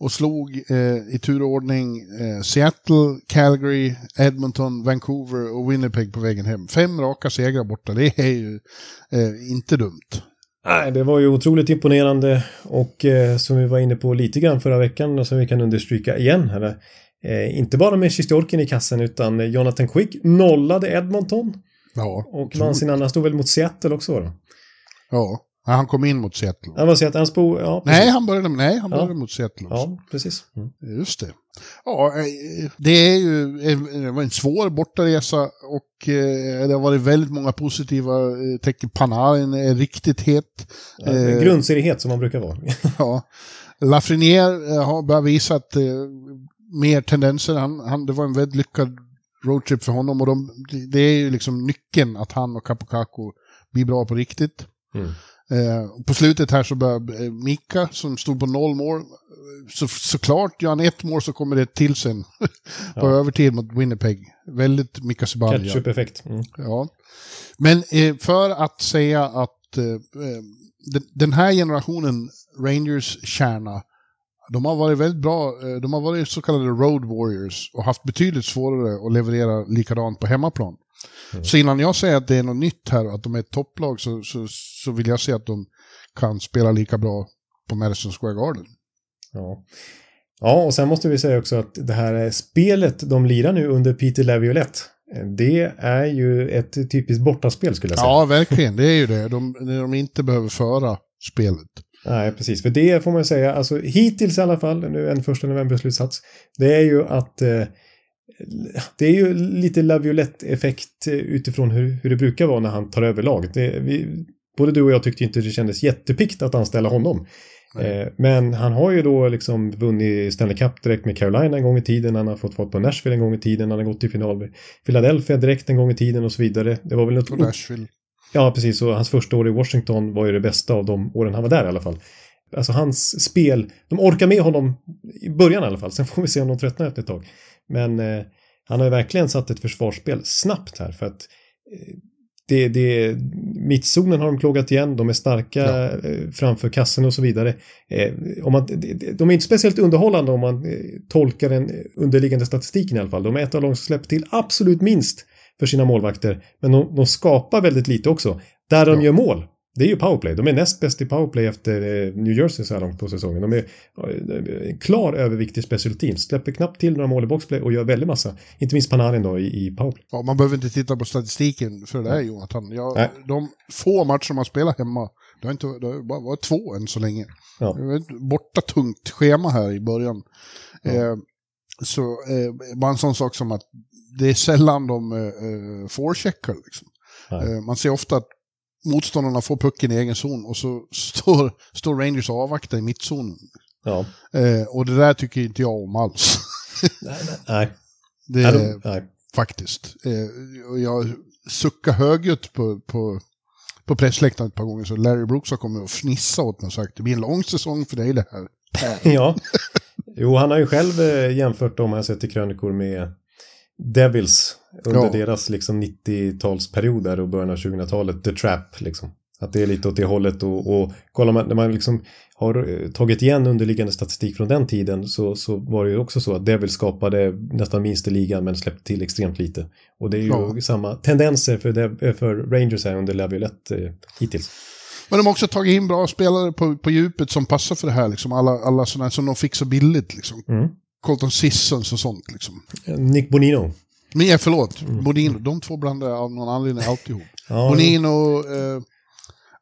och slog eh, i turordning eh, Seattle, Calgary, Edmonton, Vancouver och Winnipeg på vägen hem. Fem raka segrar borta, det är ju eh, inte dumt. Nej, det var ju otroligt imponerande och eh, som vi var inne på lite grann förra veckan och som vi kan understryka igen här. Eh, inte bara med Sjistjorkin i kassen utan Jonathan Quick nollade Edmonton. Ja, och vann han stod väl mot Seattle också då? Ja, han kom in mot Seattle. Han var Seattle, han spå, ja, nej, han började, nej, han började ja. mot Seattle också. Ja, precis. Mm. Just det. Ja, eh, det är ju det var en svår bortaresa och eh, det har varit väldigt många positiva eh, tecken. Panarin är riktigt het. Ja, grundseriehet som man brukar vara. ja. Lafreniere har börjat visa att mer tendenser. Han, han, det var en väldigt lyckad roadtrip för honom och de, det är ju liksom nyckeln att han och Capocaco blir bra på riktigt. Mm. Eh, på slutet här så börjar eh, Mika som stod på noll mål. Så, såklart gör han ett mål så kommer det till sen på ja. övertid mot Winnipeg. Väldigt Mika Zibanejad. Ketchup-effekt. Mm. Ja. Men eh, för att säga att eh, eh den, den här generationen Rangers kärna de har varit väldigt bra, eh, de har varit så kallade road warriors och haft betydligt svårare att leverera likadant på hemmaplan. Mm. Så innan jag säger att det är något nytt här och att de är ett topplag så, så, så vill jag se att de kan spela lika bra på Madison Square Garden. Ja. ja, och sen måste vi säga också att det här spelet de lirar nu under Peter Laviolette det är ju ett typiskt bortaspel skulle jag säga. Ja, verkligen. Det är ju det. De, de inte behöver föra spelet. Nej, precis. För det får man säga, alltså hittills i alla fall, nu en första november-slutsats, det är ju att eh, det är ju lite Laviolette-effekt utifrån hur, hur det brukar vara när han tar över laget. Det, vi, både du och jag tyckte inte det kändes jättepikt att anställa honom. Eh, men han har ju då liksom vunnit Stanley Cup direkt med Carolina en gång i tiden. Han har fått fart på Nashville en gång i tiden. Han har gått till final med Philadelphia direkt en gång i tiden och så vidare. Det var väl något... Nashville. Ja, precis. Och hans första år i Washington var ju det bästa av de åren han var där i alla fall. Alltså hans spel, de orkar med honom i början i alla fall. Sen får vi se om de tröttnar efter ett tag. Men eh, han har ju verkligen satt ett försvarsspel snabbt här för att eh, det, det, mittzonen har de plågat igen, de är starka ja. Eh, framför kassen och så vidare. Eh, om man, de är inte speciellt underhållande om man eh, tolkar den underliggande statistiken i alla fall. De är ett av de som släpper till absolut minst för sina målvakter. Men de, de skapar väldigt lite också. Där de Ja. gör mål, det är ju powerplay. De är näst bäst i powerplay efter eh, New Jersey så här långt på säsongen. De är eh, klar övervikt i special teams. Släpper knappt till några mål i boxplay och gör väldigt massa. Inte minst Panarin då i, powerplay. Ja, man behöver inte titta på statistiken för det här Jonathan. Jag, de få matcher man spelar hemma, det har, inte, det har bara varit två än så länge. Ja. Det var ett borta tungt schema här i början. Ja. Eh, så eh, bara en sån sak som att det är sällan de eh, eh, forecheckar. Liksom. Eh, man ser ofta att motståndarna får pucken i egen zon och så står, står Rangers och avvaktar i mittzonen. Ja. Eh, och det där tycker inte jag om alls. Nej, nej. Det, nej. faktiskt. Eh, jag suckar högljutt på, på, på pressläktaren ett par gånger så Larry Brooks har kommit och fnissat åt mig och sagt det blir en lång säsong för dig det här. Ja. Jo, han har ju själv eh, jämfört dem, har jag sett i krönikor, med Devils under Ja. deras liksom 90-talsperiod där och början av 2000-talet. The Trap, liksom. Att det är lite åt det hållet och, och kollar man, när man liksom har eh, tagit igen underliggande statistik från den tiden så, så var det ju också så att Devils skapade nästan minst i ligan men släppte till extremt lite. Och det är ju Ja. samma tendenser för, Dev, eh, för Rangers här under Laviolette eh, hittills. Men de har också tagit in bra spelare på, på djupet som passar för det här. Liksom. Alla, alla sådana som de fick så billigt. Liksom. Mm. Colton Sissons och sånt. Liksom. Nick Bonino. Men ja, förlåt, Bodino. De två blandar jag av någon anledning alltid ihop. Ja, Bonino eh,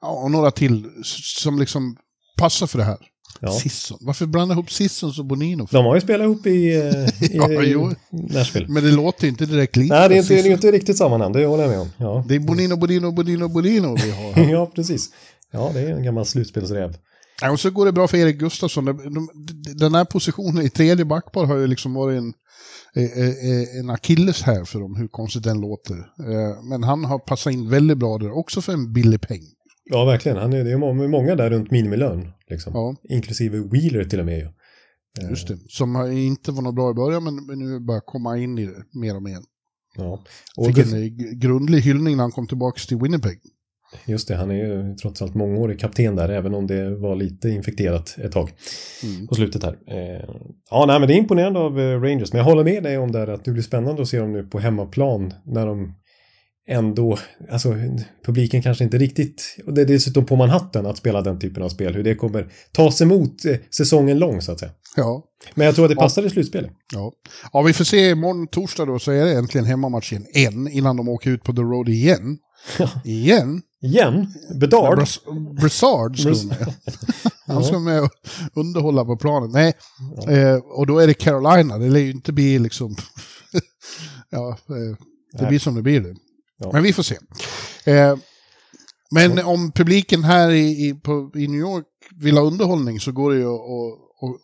och några till som liksom passar för det här. ja. Sisson. Varför blanda ihop Sissons och Bonino? De har ju spelat ihop i, eh, i Ja, jo. Nashville. Men det låter inte direkt lika. Nej, det är inte, det är Sisson. inte riktigt samma namn, det håller jag med om. Ja, Det är Bonino, Bonino, Bonino, Bonino vi har ja precis. Ja, det är en gammal slutspelsräv. Ja, och så går det bra för Erik Gustafsson. De- de- Den här positionen i tredje backpar har ju liksom varit en, eh, eh, en akilles här för dem, hur konstigt den låter. Men han har passat in väldigt bra där, också för en billig peng. Ja, verkligen. Han är, det är må- många där runt minimilön, liksom. Ja. Inklusive Wheeler till och med. ju. Just det. Som inte var något bra i början, men nu börjar komma in i det mer och mer. Ja. Och Fick en grundlig hyllning när han kom tillbaka till Winnipeg. Just det, han är ju trots allt mångårig kapten där, även om det var lite infekterat ett tag Mm. på slutet här. Eh, ja, nej, men det är imponerande av eh, Rangers, men jag håller med dig om där att det blir spännande att se dem nu på hemmaplan när de ändå, alltså publiken kanske inte riktigt, och det är dessutom på Manhattan att spela den typen av spel, hur det kommer tas emot eh, säsongen lång så att säga. Ja. Men jag tror att det passar i slutspelet. Ja. ja, vi får se imorgon torsdag då så är det äntligen hemmamatch igen. En innan de åker ut på The Road igen. igen. Igen, Bedard. Bras- Brassard Bras- med. Han ska med och underhålla på planen. Nej, eh, och då är det Carolina. Det lär ju inte bli liksom... ja, eh, det Nej. blir som det blir. Ja. Men vi får se. Eh, men om publiken här i, i, på, i New York vill ha underhållning så går det ju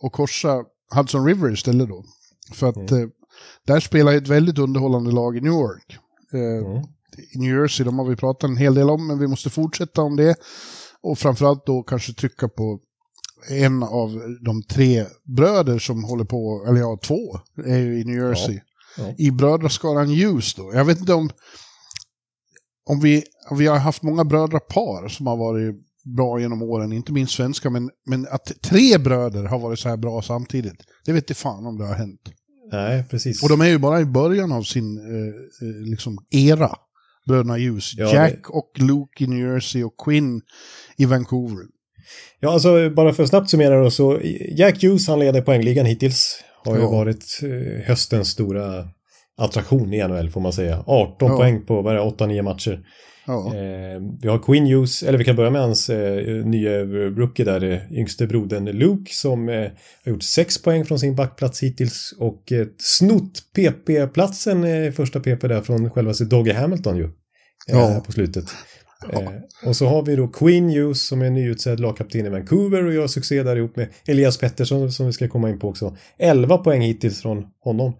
att, korsa Hudson River istället då. För att Mm. eh, där spelar ett väldigt underhållande lag i New York. Eh, Mm. I New Jersey, de har vi pratat en hel del om, men vi måste fortsätta om det. Och framförallt då kanske trycka på en av de tre bröder som håller på, eller ja, två, är ju i New Jersey. Ja. I brödraskaran Hughes då. Jag vet inte om, om vi, om vi har haft många brödrapar som har varit bra genom åren, inte minst svenska, men, men att tre bröder har varit så här bra samtidigt, det vet inte fan om det har hänt. Nej, precis. Och de är ju bara i början av sin eh, eh, liksom era, bröderna Hughes. Ja, Jack och Luke i New Jersey och Quinn i Vancouver. Ja, alltså bara för att snabbt summera då så Jack Hughes, han leder poängligan hittills. Har ju Ja. varit eh, höstens stora attraktion i NHL får man säga. 18 Ja. poäng på vad är det, 8-9 matcher. Ja, Eh, vi har Quinn Hughes, eller vi kan börja med hans eh, nya rookie där, eh, yngste brodern Luke som eh, har gjort 6 poäng från sin backplats hittills och eh, snott PP-platsen, eh, första PP där från självaste Doggy Hamilton ju. Eh, Ja. På slutet. Eh, och så har vi då Quinn Hughes som är nyutsedd lagkapten i Vancouver och gör succé där ihop med Elias Pettersson som vi ska komma in på också. 11 poäng hittills från honom.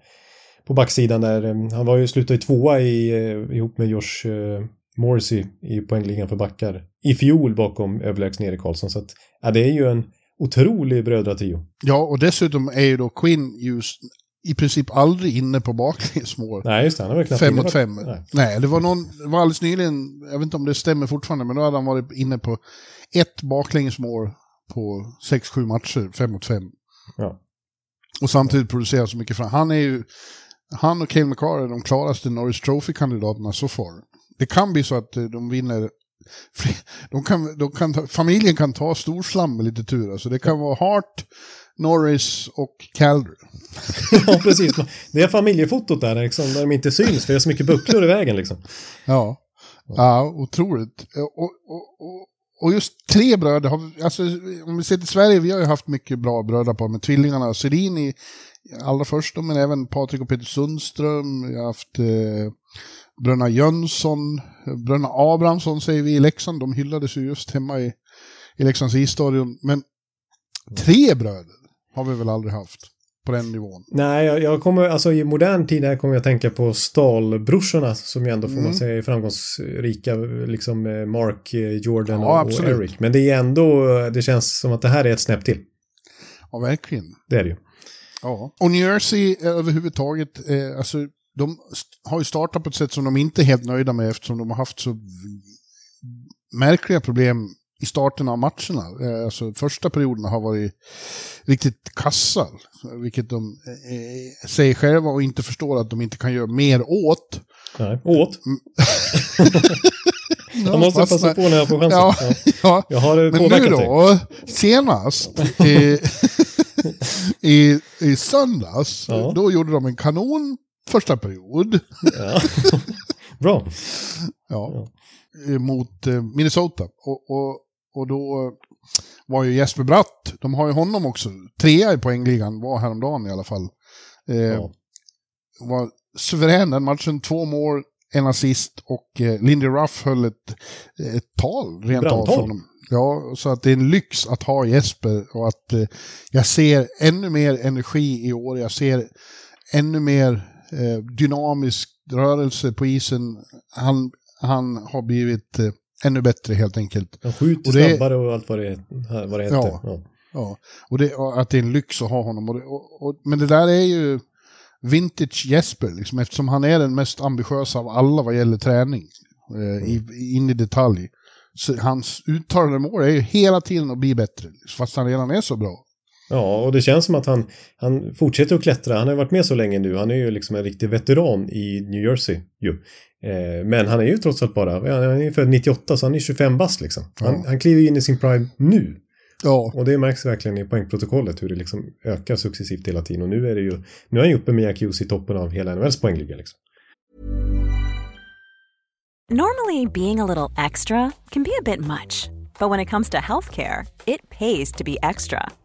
På backsidan där, eh, han var ju slutade i tvåa i, eh, ihop med Josh eh, Morrissey i poängligan för backar. I fjol bakom överlägsne Erik Karlsson. Så att, ja, det är ju en otrolig brödratrio. ja, och dessutom är ju då Quinn Hughes i princip aldrig inne på baklängesmål. Nej, just det. Han väl knappt Fem mot fem. Nej. Nej. det var någon, det var alldeles nyligen, jag vet inte om det stämmer fortfarande, men då hade han varit inne på ett baklängesmål på sex sju matcher, fem mot fem. Ja. Och samtidigt producerar så mycket fram. Han är ju, han och Cale McCarr är de klaraste Norris Trophy-kandidaterna så far. Det kan bli så att eh, de vinner de kan, de kan ta, familjen kan ta storslam med lite tur. Alltså det kan vara Hart, Norris och Calder. ja, precis. Det är familjefotot där, liksom, där de inte syns för det är så mycket bucklor i vägen. Liksom. Ja. ja, otroligt. Och, och, och, och just tre bröder, har, alltså, om vi ser till Sverige, vi har ju haft mycket bra brödrapar med tvillingarna Sedin allra först, men även Patrik och Peter Sundström, vi har haft eh, Bröna Jönsson, Bröna Abrahamsson säger vi i Leksand, de hyllades ju just hemma i, i Leksands isstadion. Men tre bröder har vi väl aldrig haft på den nivån. Nej, jag, jag kommer, alltså i modern tid här kommer jag tänka på Stalbrorsorna som ju ändå får mm. man säga är framgångsrika, liksom eh, Mark, eh, Jordan ja, och, och Eric. Men det är ändå, det känns som att det här är ett snäpp till. Ja, verkligen. Det är det ju. Ja, och New Jersey överhuvudtaget, eh, alltså de har ju startat på ett sätt som de inte är helt nöjda med eftersom de har haft så märkliga problem i starten av matcherna. Eh, alltså första perioderna har varit riktigt kassa, vilket de eh, säger själva och inte förstår att de inte kan göra mer åt. Nej, åt? Mm. jag måste fastna. passa på när jag får chansen. Ja, ja. Jag har Men nu då, dig. senast, i, i, i söndags, ja. då gjorde de en kanon första period. Ja. Bra. Ja. ja. Mot eh, Minnesota. Och, och, och då var ju Jesper Bratt, de har ju honom också, trea i poängligan, var häromdagen i alla fall. Eh, ja. Var suverän den matchen, två mål, en assist och eh, Lindy Ruff höll ett, ett tal rent av för honom. Ja, så att det är en lyx att ha Jesper och att eh, jag ser ännu mer energi i år. Jag ser ännu mer Eh, dynamisk rörelse på isen. Han, han har blivit eh, ännu bättre helt enkelt. Han skjuter och det, snabbare och allt vad det, vad det heter. Ja, ja. ja. Och, det, och att det är en lyx att ha honom. Och det, och, men det där är ju vintage Jesper, liksom, eftersom han är den mest ambitiösa av alla vad gäller träning. Eh, i, in i detalj. Så hans uttalade mål är ju hela tiden att bli bättre, fast han redan är så bra. Ja, och det känns som att han, han fortsätter att klättra. Han har varit med så länge nu. Han är ju liksom en riktig veteran i New Jersey. Ju. Eh, men han är ju trots allt bara, han är född 98 så han är 25 bast liksom. Han, ja. han kliver in i sin prime nu. Ja. Och det märks verkligen i poängprotokollet hur det liksom ökar successivt hela tiden. Och nu är det ju, nu är han ju uppe med Jack Hughes i toppen av hela NHLs poängliga liksom. Normally being a little extra can be a bit much. But when it comes to healthcare, it pays to be extra.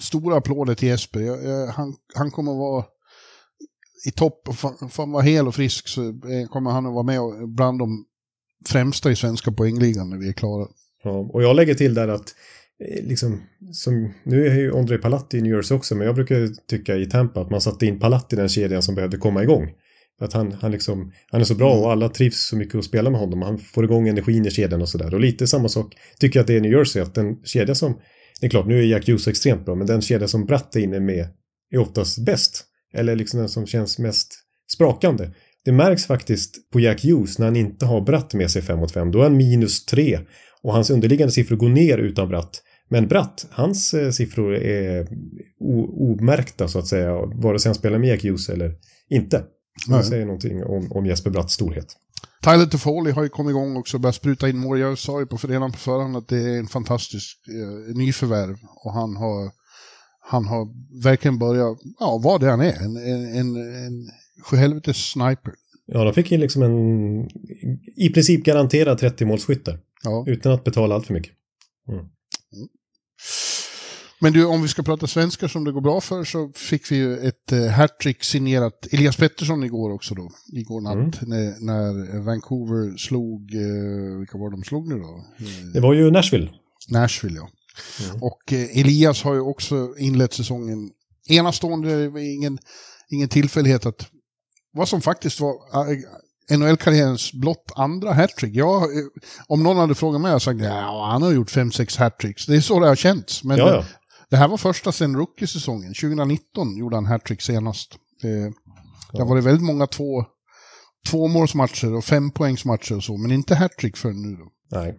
stora applåder till Jesper. Jag, jag, han, han kommer att vara i topp. Får han vara hel och frisk så eh, kommer han att vara med bland de främsta i svenska poängligan när vi är klara. Ja, och jag lägger till där att eh, liksom, som, nu är ju André Palatti i New Jersey också, men jag brukar tycka i Tampa att man satte in Palatti i den kedjan som behövde komma igång. Att han, han, liksom, han är så bra och alla trivs så mycket att spela med honom. Han får igång energin i kedjan och sådär. Och lite samma sak tycker jag att det är i New Jersey, att den kedja som det är klart, nu är Jack Hughes extremt bra, men den kedja som Bratt är inne med är oftast bäst. Eller liksom den som känns mest sprakande. Det märks faktiskt på Jack Hughes när han inte har Bratt med sig 5 mot 5. Då är han minus 3 och hans underliggande siffror går ner utan Bratt. Men Bratt, hans eh, siffror är omärkta så att säga, vare sig han spelar med Jack Hughes eller inte. Det säger någonting om, om Jesper Bratts storhet. Tyler Toffoli har ju kommit igång också och börjat spruta in mål. Jag sa ju på redan på förhand att det är en fantastisk eh, nyförvärv. Och han har, han har verkligen börjat, ja vad det han är, en, en, en, en sjuhelvetes sniper. Ja, de fick ju liksom en i princip garanterad 30-målsskytte. Ja. Utan att betala allt för mycket. Mm. Mm. Men du, om vi ska prata svenskar som det går bra för så fick vi ju ett eh, hattrick signerat Elias Pettersson igår också då. Igår natt mm. när, när, Vancouver slog, eh, vilka var de slog nu då? Det var ju Nashville. Nashville ja. Mm. Och eh, Elias har ju också inlett säsongen enastående, ingen, ingen tillfällighet att vad som faktiskt var eh, NHL-karriärens blott andra hattrick. Jag, eh, om någon hade frågat mig, hade jag sagt ja, han har gjort 5-6 hattricks. Det är så det har känts. Men Ja, ja. Det här var första sen rookie-säsongen. 2019 gjorde han hattrick senast. Eh, Det har varit väldigt många två, tvåmålsmatcher och fempoängsmatcher och så, men inte hattrick förrän nu då. Nej.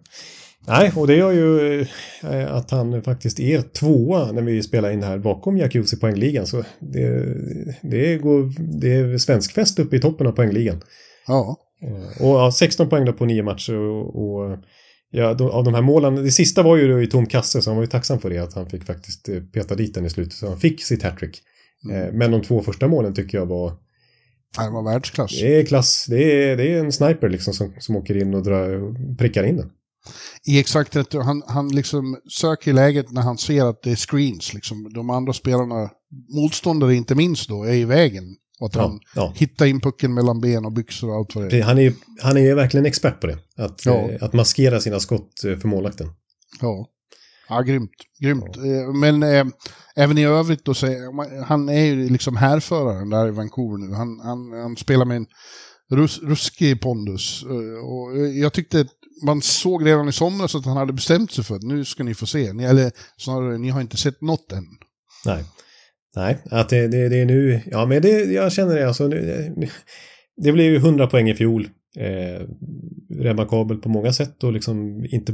Nej, och det gör ju eh, att han faktiskt är tvåa när vi spelar in här bakom Jacuzzi poängligan. Så det, det, går, det är svenskfest uppe i toppen av poängligan. Ja, Eh, Och ja, 16 poäng då på nio matcher och, och ja, då, av de här målen, det sista var ju i tom kasse så han var ju tacksam för det att han fick faktiskt eh, peta dit den i slutet så han fick sitt hattrick. Eh, Men de två första målen tycker jag var, det var världsklass. det är klass, det är, det är en sniper liksom som, som åker in och drar, prickar in den. I exakt rätt, han, han liksom söker läget när han ser att det är screens. Liksom. De andra spelarna, motståndare inte minst då, är i vägen. Och att Ja, han ja. hittar in pucken mellan ben och byxor och allt vad det är. Han är, han är verkligen expert på det. Att, Ja. eh, att maskera sina skott eh, för målvakten. Ja, ja grymt. grymt. Eh, Men eh, även i övrigt då, så han är ju liksom härföraren där i Vancouver nu. Han, han, han spelar med en rus, ruskig pondus. Eh, Och jag tyckte att man såg redan i somras att han hade bestämt sig för att nu ska ni få se. Ni, eller snarare, ni har inte sett något än. Nej. Nej, att det, det, det är nu, ja men det, jag känner det alltså. Det, det blev ju 100 poäng i fjol. Eh, remarkabel på många sätt och liksom inte,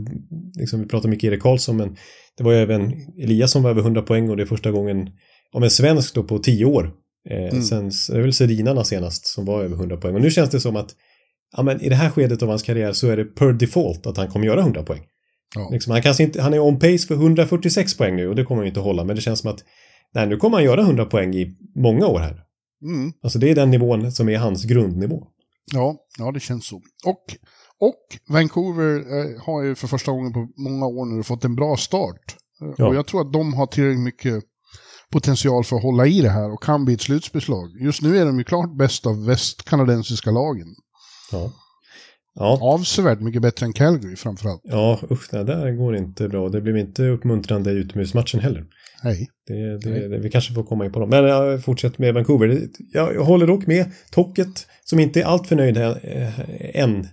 liksom vi pratar mycket Erik Karlsson men det var ju även Elias som var över 100 poäng och det är första gången om en svensk då på 10 år. Eh, Mm. Sen det är väl Sedinarna senast som var över 100 poäng och nu känns det som att ja, men i det här skedet av hans karriär så är det per default att han kommer göra 100 poäng. Ja. Liksom, han, kanske inte, han är on pace för 146 poäng nu och det kommer han inte hålla men det känns som att nej, nu kommer han göra 100 poäng i många år här. Mm. Alltså det är den nivån som är hans grundnivå. Ja, ja, det känns så. Och, och Vancouver eh, har ju för första gången på många år nu fått en bra start. Eh, Ja. Och jag tror att de har tillräckligt mycket potential för att hålla i det här och kan bli ett slutspelslag. Just nu är de ju klart bäst av västkanadensiska lagen. Ja. Ja, Avsevärt mycket bättre än Calgary framförallt. ja usch, det där går inte bra. Det blev inte uppmuntrande i utomhusmatchen heller. Nej. Det, det, det, vi kanske får komma in på dem. Men jag fortsätter med Vancouver. Jag, jag håller dock med Tocket som inte är alltför nöjd här, eh, än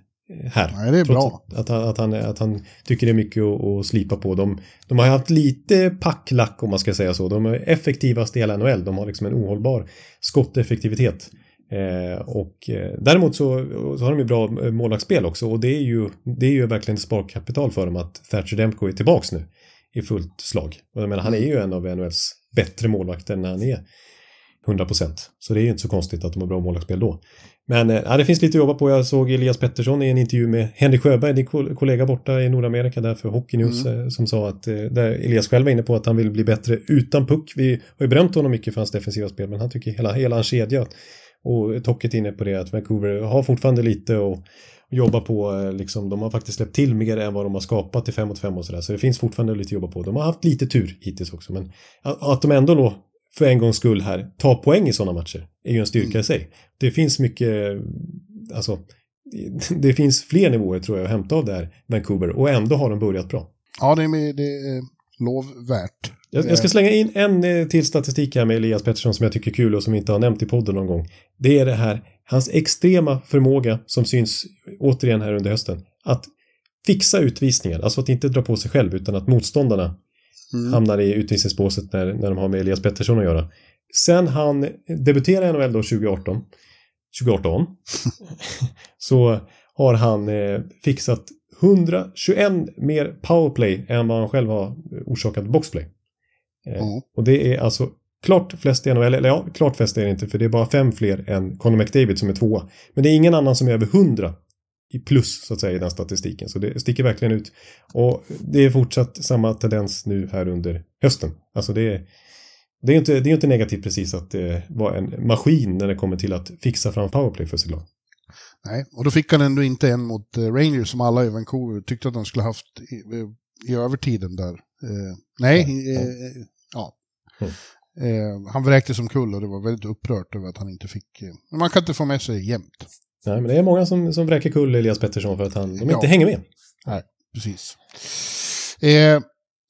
här. Nej, det är bra. Att, att, han, att, han, tycker det är mycket att, att slipa på. De, de har haft lite packlack om man ska säga så. De är effektivast i hela NHL. De har liksom en ohållbar skotteffektivitet. Eh, och eh, däremot så, så har de ju bra eh, målvaktsspel också och det är ju, det är ju verkligen sparkapital för dem att Thatcher Demko är tillbaks nu i fullt slag. Och jag menar, han är ju en av NHLs bättre målvakter när han är 100%. Så det är ju inte så konstigt att de har bra målvaktsspel då. Men eh, ja, det finns lite att jobba på. Jag såg Elias Pettersson i en intervju med Henrik Sjöberg, din kol- kollega borta i Nordamerika där för Hockey News, eh, som sa att, eh, där Elias själv var inne på att han vill bli bättre utan puck. Vi har ju berömt honom mycket för hans defensiva spel, men han tycker hela, hela hans kedja och Tocket inne på det att Vancouver har fortfarande lite att jobba på. eh, Liksom, de har faktiskt släppt till mer än vad de har skapat i 5 mot 5 och sådär. Så det finns fortfarande lite att jobba på. De har haft lite tur hittills också. Men att de ändå då för en gångs skull här tar poäng i sådana matcher är ju en styrka i sig. Det finns mycket, alltså det finns fler nivåer tror jag att hämta av det här Vancouver och ändå har de börjat bra. Ja, det är, det är lovvärt. Jag, jag ska slänga in en eh, till statistik här med Elias Pettersson som jag tycker är kul och som vi inte har nämnt i podden någon gång. Det är det här, hans extrema förmåga som syns återigen här under hösten. Att fixa utvisningar, alltså att inte dra på sig själv utan att motståndarna Mm. hamnar i utvisningsbåset när, när de har med Elias Pettersson att göra. Sen han debuterade i NHL då 2018, 2018 så har han eh, fixat 121 mer powerplay än vad han själv har orsakat boxplay. Eh, Ja. Och det är alltså klart flest i NHL, eller ja, klart flest är det inte för det är bara fem fler än Conor McDavid som är tvåa. Men det är ingen annan som är över 100 i plus så att säga i den statistiken. Så det sticker verkligen ut. Och det är fortsatt samma tendens nu här under hösten. Alltså det är, det är inte, det är inte negativt precis att det var en maskin när det kommer till att fixa fram powerplay för sig glad. Nej, och då fick han ändå inte en mot eh, Rangers som alla i Vancouver tyckte att han skulle haft i, i övertiden där. Eh, nej, eh, ja. Mm. Eh, han vräktes som kull och det var väldigt upprört över att han inte fick... Eh, men man kan inte få med sig jämt. Nej, men det är många som, som vräker kull Elias Pettersson för att han, de Ja. inte hänger med. Precis. Eh,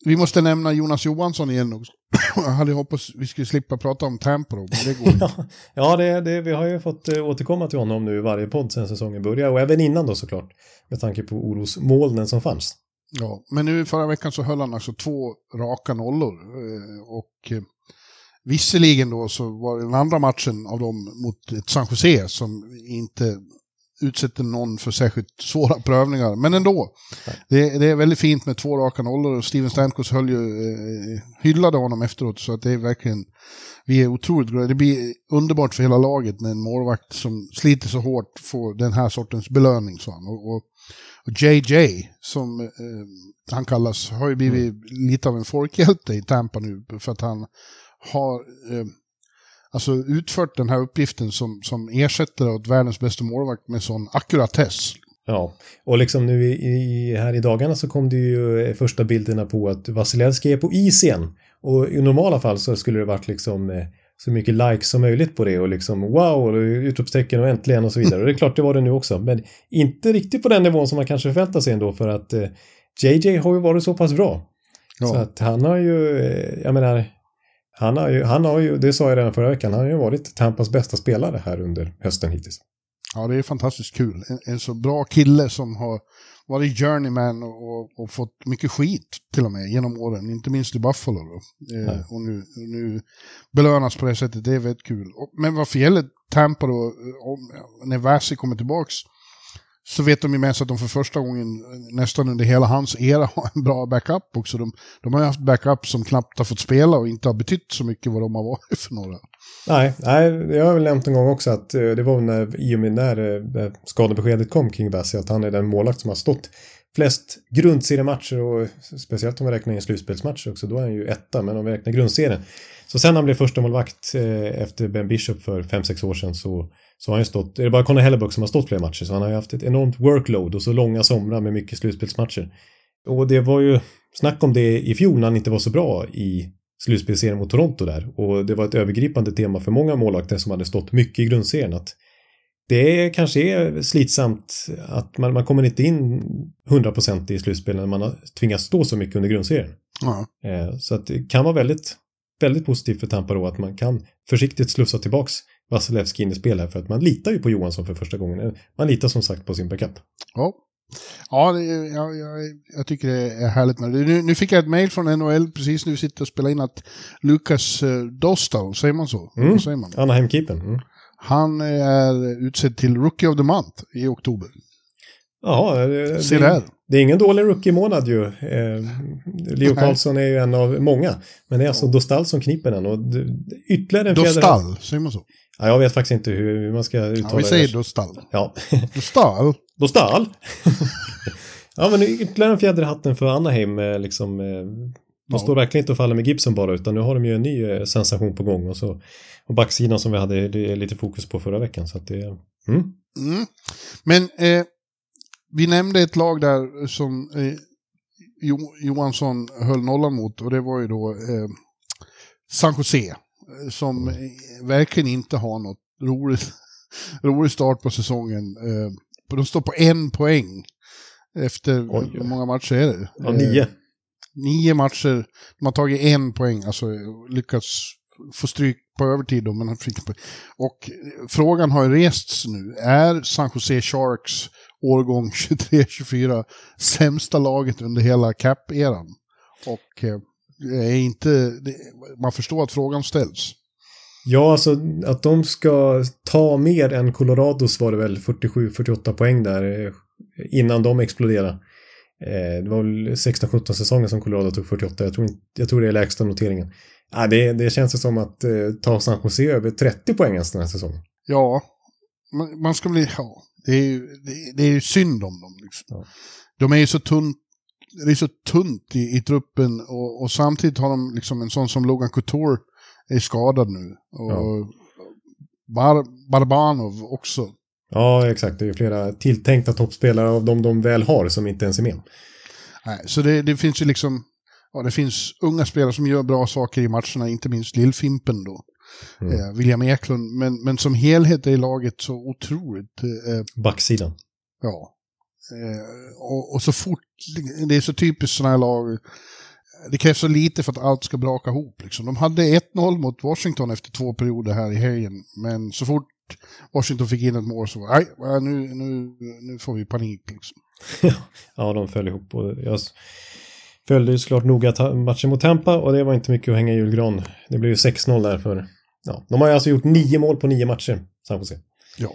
vi måste nämna Jonas Johansson igen också. Jag hade hoppats vi skulle slippa prata om men det går inte. ja, det, det, vi har ju fått eh, återkomma till honom nu i varje podd sen säsongen började och även innan då såklart. Med tanke på orosmolnen som fanns. Ja, men nu förra veckan så höll han alltså två raka nollor. eh, Och eh, visserligen då så var den andra matchen av dem mot ett San Jose som inte utsätter någon för särskilt svåra prövningar. Men ändå, det, det är väldigt fint med två raka nollor och Steven Stamkos höll ju, eh, hyllade honom efteråt så att det är verkligen, vi är otroligt glada. Det blir underbart för hela laget när en målvakt som sliter så hårt får den här sortens belöning, sa han. Och, och, och JJ, som eh, han kallas, har ju blivit lite av en folkhjälte i Tampa nu för att han har eh, alltså utfört den här uppgiften som, som ersättare åt världens bästa målvakt med sån ackuratess. Ja, och liksom nu i, i, här i dagarna så kom det ju första bilderna på att Vasilevski är på is igen. Och i normala fall så skulle det varit liksom eh, så mycket likes som möjligt på det och liksom wow, utropstecken och äntligen och så vidare. Och det är klart det var det nu också, men inte riktigt på den nivån som man kanske förväntar sig ändå för att eh, JJ har ju varit så pass bra. Ja. Så att han har ju, eh, jag menar, han har ju, han har ju, det sa jag redan förra veckan, han har ju varit Tampas bästa spelare här under hösten hittills. Ja, det är fantastiskt kul. En, en så bra kille som har varit journeyman och, och, fått mycket skit till och med genom åren, inte minst i Buffalo. Då. Eh, och nu, nu belönas på det sättet, det är väldigt kul. Och, men vad för gäller Tampa då, om, när Vasi kommer tillbaks, så vet de ju med sig att de för första gången nästan under hela hans era har en bra backup också. De, de har ju haft backup som knappt har fått spela och inte har betytt så mycket vad de har varit för några. Nej, nej, jag har väl nämnt en gång också att eh, det var när, i och med när eh, skadebeskedet kom kring Bassi att han är den målvakt som har stått flest grundseriematcher och speciellt om vi räknar in slutspelsmatcher också, då är han ju etta, men om vi räknar grundserien. Så sen han blev första målvakt eh, efter Ben Bishop för 5-6 år sedan så, så har han ju stått, är det bara Conor Hellebuck som har stått fler matcher, så han har ju haft ett enormt workload och så långa somrar med mycket slutspelsmatcher. Och det var ju snack om det i fjol när han inte var så bra i slutspelsserien mot Toronto där. Och det var ett övergripande tema för många målvakter som hade stått mycket i grundserien att det kanske är slitsamt att man, man kommer inte in 100% i slutspel när man har tvingats stå så mycket under grundserien. Eh, så att det kan vara väldigt, väldigt positivt för Tampa då att man kan försiktigt slussa tillbaks Vasilevski in i spel här för att man litar ju på Johansson för första gången. Man litar som sagt på sin backup. Ja, ja, det, är- ja jag, jag tycker det är härligt. med det. Nu, nu fick jag ett mejl från NHL precis nu sitter och spelar in att Lukas eh, Dostal, säger man så? Mm. Vad säger man? Anaheim-keepern. Mm. Han är utsedd till Rookie of the Month i oktober. Det, Se det, där. det är ingen dålig rookie-månad ju. Eh, Leo Nej. Carlsson är ju en av många. Men det är alltså Dostal som kniper den och det- ytterligare en fjäder- Dostal, säger man så? Ja, jag vet faktiskt inte hur man ska uttala Ja, vi det. säger Dostal. Ja, Dostal? Dostal. ja, men ytterligare en fjäder i hatten för Anaheim. eh, Liksom, eh, de Ja. står verkligen inte och faller med Gibson bara, utan nu har de ju en ny eh, sensation på gång. Och, så, och backsidan som vi hade det är lite fokus på förra veckan. Så att det, mm. Mm. Men eh, vi nämnde ett lag där som eh, jo, Johansson höll nollan mot och det var ju då eh, San Jose. Som verkligen inte har något roligt, rolig start på säsongen. Eh, de står på en poäng efter, Oj. hur många matcher är det? ja, nio. Eh, nio matcher, de har tagit en poäng, alltså lyckats få stryk på övertid då, men han fick på. Och eh, frågan har ju rests nu, är San Jose Sharks årgång 23-24 sämsta laget under hela cap-eran? Och eh, är inte, det, man förstår att frågan ställs. Ja, alltså att de ska ta mer än Colorados var det väl 47-48 poäng där eh, innan de exploderade. Eh, Det var väl 16-17 säsonger som Colorado tog 48. Jag tror, inte, jag tror det är lägsta noteringen. Ja, det, det känns som att eh, ta San Jose över 30 poäng ens den här säsongen. Ja, man, man ska bli, ja, det är ju, det, det är ju synd om dem. Liksom. Ja. De är ju så tunt, det är så tunt i, i truppen och, och samtidigt har de liksom en sån som Logan Couture är skadad nu. Och Ja. Bar, Barbanov också. Ja, exakt. Det är ju flera tilltänkta toppspelare av de de väl har som inte ens är med. Nej, så det, det finns ju liksom, ja det finns unga spelare som gör bra saker i matcherna, inte minst Lillfimpen då. Mm. Eh, William Eklund, men, men som helhet är laget så otroligt eh, Backsidan. Ja. Eh, och, och så fort, det är så typiskt sådana här lag, det krävs så lite för att allt ska braka ihop. Liksom. De hade 1-0 mot Washington efter två perioder här i helgen, men så fort Washington fick in ett mål så nej, nu, nu, nu får vi panik. Liksom. ja, de föll ihop. Och jag följde ju såklart noga matchen mot Tampa och det var inte mycket att hänga i julgran. Det blev ju 6-0 där för... Ja, de har ju alltså gjort nio mål på nio matcher, San Jose. Ja.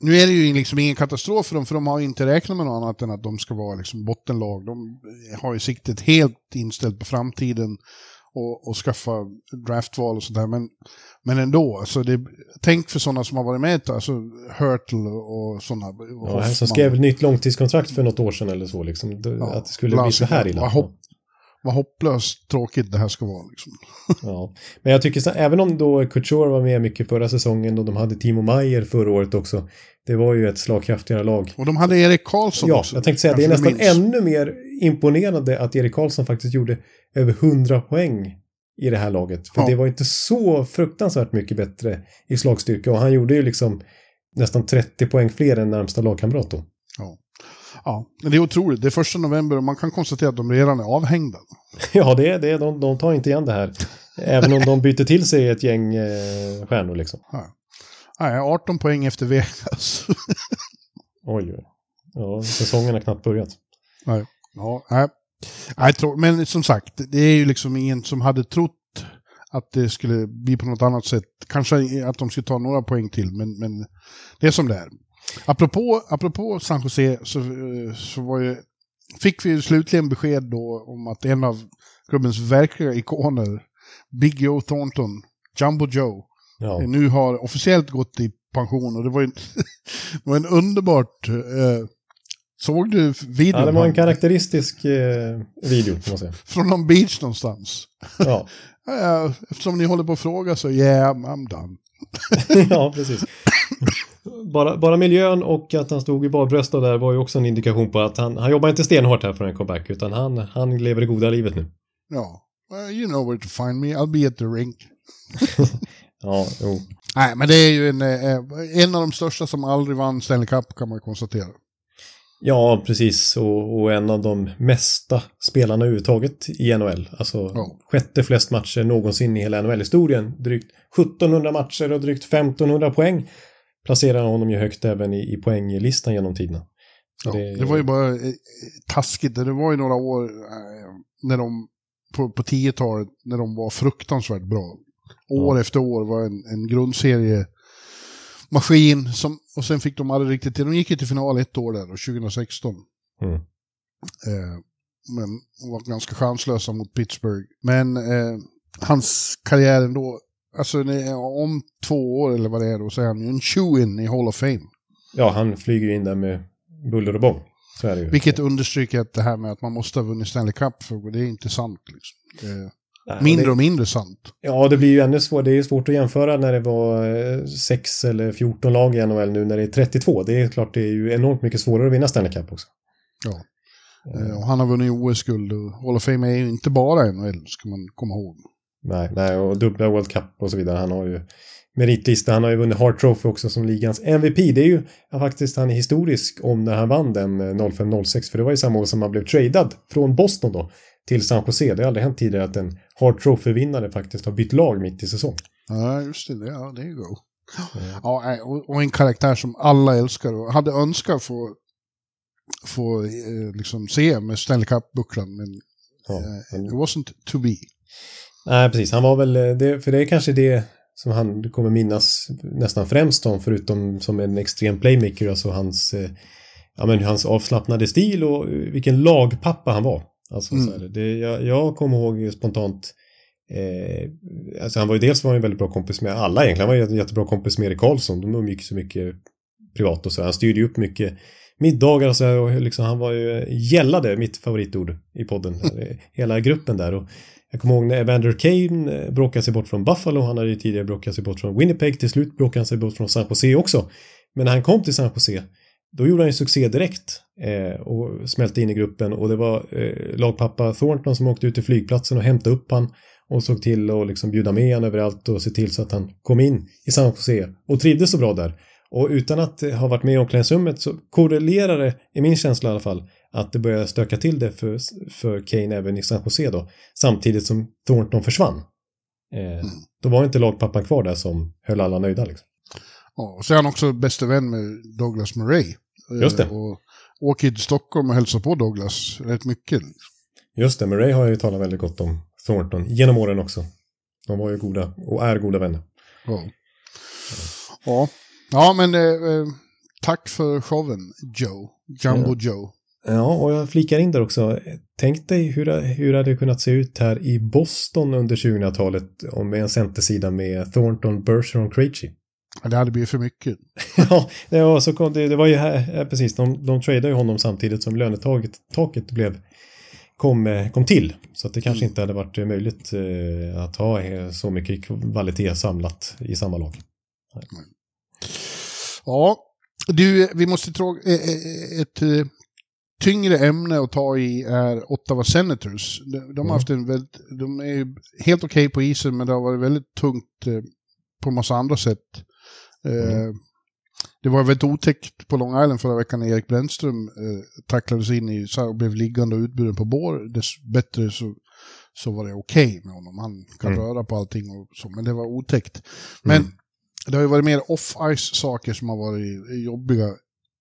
Nu är det ju liksom ingen katastrof för dem, för de har inte räknat med något annat än att de ska vara liksom bottenlag. De har ju siktet helt inställt på framtiden och, och skaffa draftval och sådär. Men, men ändå, alltså det, tänk för sådana som har varit med, alltså Hurtle och sådana. Ja, som skrev ett nytt långtidskontrakt för något år sedan eller så, liksom, ja, att det skulle bli så här illa. Vad hopplöst tråkigt det här ska vara. Liksom. ja, men jag tycker så, även om då Couture var med mycket förra säsongen och de hade Timo Meyer förra året också. Det var ju ett slagkraftigare lag. Och de hade Erik Karlsson ja, också. jag tänkte säga det är nästan ännu mer imponerande att Erik Karlsson faktiskt gjorde över 100 poäng i det här laget. För ja. det var inte så fruktansvärt mycket bättre i slagstyrka och han gjorde ju liksom nästan 30 poäng fler än närmsta lagkamrat då. Ja. Ja, det är otroligt. Det är första november och man kan konstatera att de redan är avhängda. Ja, det är det. De, de tar inte igen det här. Även om de byter till sig ett gäng eh, stjärnor liksom. Ja. Nej, 18 poäng efter Vegas. oj, oj. Ja, säsongen har knappt börjat. Nej. Ja, nej. nej men som sagt, det är ju liksom ingen som hade trott att det skulle bli på något annat sätt. Kanske att de skulle ta några poäng till, men, men det är som det är. Apropå, apropå San Jose så, så var ju, fick vi slutligen besked då om att en av klubbens verkliga ikoner, Big Joe Thornton, Jumbo Joe, ja. nu har officiellt gått i pension. Och det var, en, det var en underbart... Eh, såg du videon? Ja, det var en karaktäristisk eh, video, kan man säga. Från någon beach någonstans. Ja. Eftersom ni håller på att fråga så, yeah, I'm done. ja, precis. Bara, bara miljön och att han stod i barbrösta där var ju också en indikation på att han, han jobbar inte stenhårt här för en comeback utan han, han lever det goda livet nu. Ja, well, you know where to find me, I'll be at the rink. ja, jo. Nej, men det är ju en, eh, en av de största som aldrig vann Stanley Cup kan man konstatera. Ja, precis. Och, och, en av de mesta spelarna överhuvudtaget i NHL. Alltså ja. sjätte flest matcher någonsin i hela NHL-historien. Drygt 1700 matcher och drygt 1500 poäng placerar honom ju högt även i, i poänglistan genom tiderna. Ja, det, det, var ju bara eh, taskigt. Det var ju några år eh, när de på, på 10-talet när de var fruktansvärt bra. År ja. efter år var en, en grundserie maskin som, och sen fick de aldrig riktigt till. De gick ju till final ett år där, då, 2016. Mm. Eh, men var ganska chanslösa mot Pittsburgh. Men eh, hans karriär ändå Alltså om två år eller vad det är då så är han ju en shoe-in i Hall of Fame. Ja, han flyger ju in där med buller och bång. Så är det ju. Vilket understryker att det här med att man måste ha vunnit Stanley Cup, för det är inte sant. Liksom. Nej, mindre det, och mindre sant. Ja, det blir ju ännu svårt. Det är svårt att jämföra när det var 6 eh, eller 14 lag i NHL nu när det är 32. Det är klart det är ju enormt mycket svårare att vinna Stanley Cup också. Ja. Mm. Och han har vunnit OS-guld och Hall of Fame är ju inte bara NHL, ska man komma ihåg. Nej, nej, och dubbla World Cup och så vidare. Han har ju meritlista. Han har ju vunnit Hart Trophy också som ligans MVP. Det är ju faktiskt han är historisk om när han vann den 05-06. Eh, för det var ju samma år som han blev tradad från Boston då till San Jose. Det har aldrig hänt tidigare att en Hart Trophy-vinnare faktiskt har bytt lag mitt i säsong. Ja, just det. Ja, det är go. Ja, och en karaktär som alla älskar och hade önskat få, få eh, liksom se med Stanley Cup-bucklan. Men ja, uh, it wasn't to be. Nej, precis. Han var väl, eh, det, för det är kanske det som han kommer minnas nästan främst om, förutom som en extrem playmaker, alltså hans, eh, ja, men hans avslappnade stil och vilken lagpappa han var. Alltså, mm. så här, det, jag, jag kommer ihåg spontant Eh, alltså han var ju dels var han en väldigt bra kompis med alla egentligen. Han var en jättebra kompis med Erik Karlsson. De umgicks så mycket privat och så. Han styrde ju upp mycket middagar och så och liksom han var ju gällade mitt favoritord i podden. hela gruppen där och jag kommer ihåg när Evander Kane eh, bråkade sig bort från Buffalo. Han hade ju tidigare bråkat sig bort från Winnipeg. Till slut bråkade han sig bort från San Jose också. Men när han kom till San Jose då gjorde han ju succé direkt eh, och smälte in i gruppen och det var eh, lagpappa Thornton som åkte ut till flygplatsen och hämtade upp han och såg till att liksom bjuda med han överallt och se till så att han kom in i San Jose och trivdes så bra där. Och utan att ha varit med i omklädningsrummet så korrelerar det, i min känsla i alla fall, att det börjar stöka till det för, för Kane även i San Jose då. Samtidigt som Thornton försvann. Eh, mm. Då var inte lagpappan kvar där som höll alla nöjda. Liksom. Ja, och så är han också bästa vän med Douglas Murray. Eh, Just det. Och åker till Stockholm och hälsar på Douglas rätt mycket. Just det, Murray har ju talat väldigt gott om Thornton genom åren också. De var ju goda och är goda vänner. Ja, ja. Ja men eh, eh tack för showen Joe. Jumbo ja. Joe. Ja, och jag flikar in där också. Tänk dig hur, hur det hade kunnat se ut här i Boston under 2000-talet om med en centersida med Thornton, Bergeron, Krejci. Det hade blivit för mycket. ja, det var, så, det, det var ju här, precis, de, de tradade ju honom samtidigt som lönetaket taket blev, kom, eh, kom till. Så att det kanske mm. inte hade varit möjligt eh, att ha så mycket kvalitet samlat i samma lag. Nej. Ja, du, vi måste tråga ett tyngre ämne att ta i är Ottawa Senators. De, de har mm. haft en väldigt, de är helt okej okay på isen men det har varit väldigt tungt eh, på massa andra sätt. Eh, mm. Det var väldigt otäckt på Long Island förra veckan när Erik Brännström eh, tacklades in i och blev liggande och utburen på bår. Dessbättre så, så var det okej okay med honom. Han kan mm. röra på allting och så, men det var otäckt. Men mm. Det har ju varit mer off-ice saker som har varit jobbiga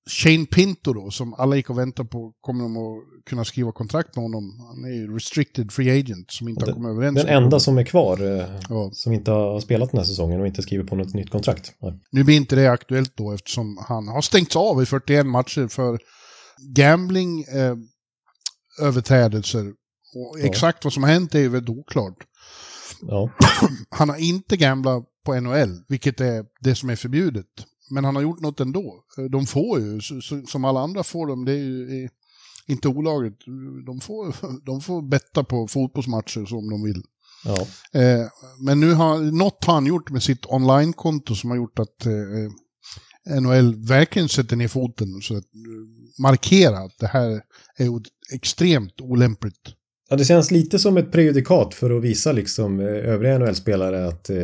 Shane Pinto då, som alla gick och väntade på, kommer de att kunna skriva kontrakt med honom? Han är ju restricted free agent som inte den, har kommit överens. Den enda honom. som är kvar, eh, ja. som inte har spelat den här säsongen och inte skrivit på något nytt kontrakt. Nej. Nu blir inte det aktuellt då eftersom han har stängts av i 41 matcher för gambling eh, överträdelser. Och ja. exakt vad som har hänt är ju väldigt oklart. Ja. Han har inte gamblat på NHL, vilket är det som är förbjudet. Men han har gjort något ändå. De får ju, som alla andra får de, det är ju inte olagligt. De får, de får betta på fotbollsmatcher som de vill. Ja. Eh, men nu har, något har han gjort med sitt online-konto som har gjort att eh, NHL verkligen sätter ner foten. Så att, markera att det här är extremt olämpligt. Ja, det känns lite som ett prejudikat för att visa liksom övriga NHL-spelare att eh,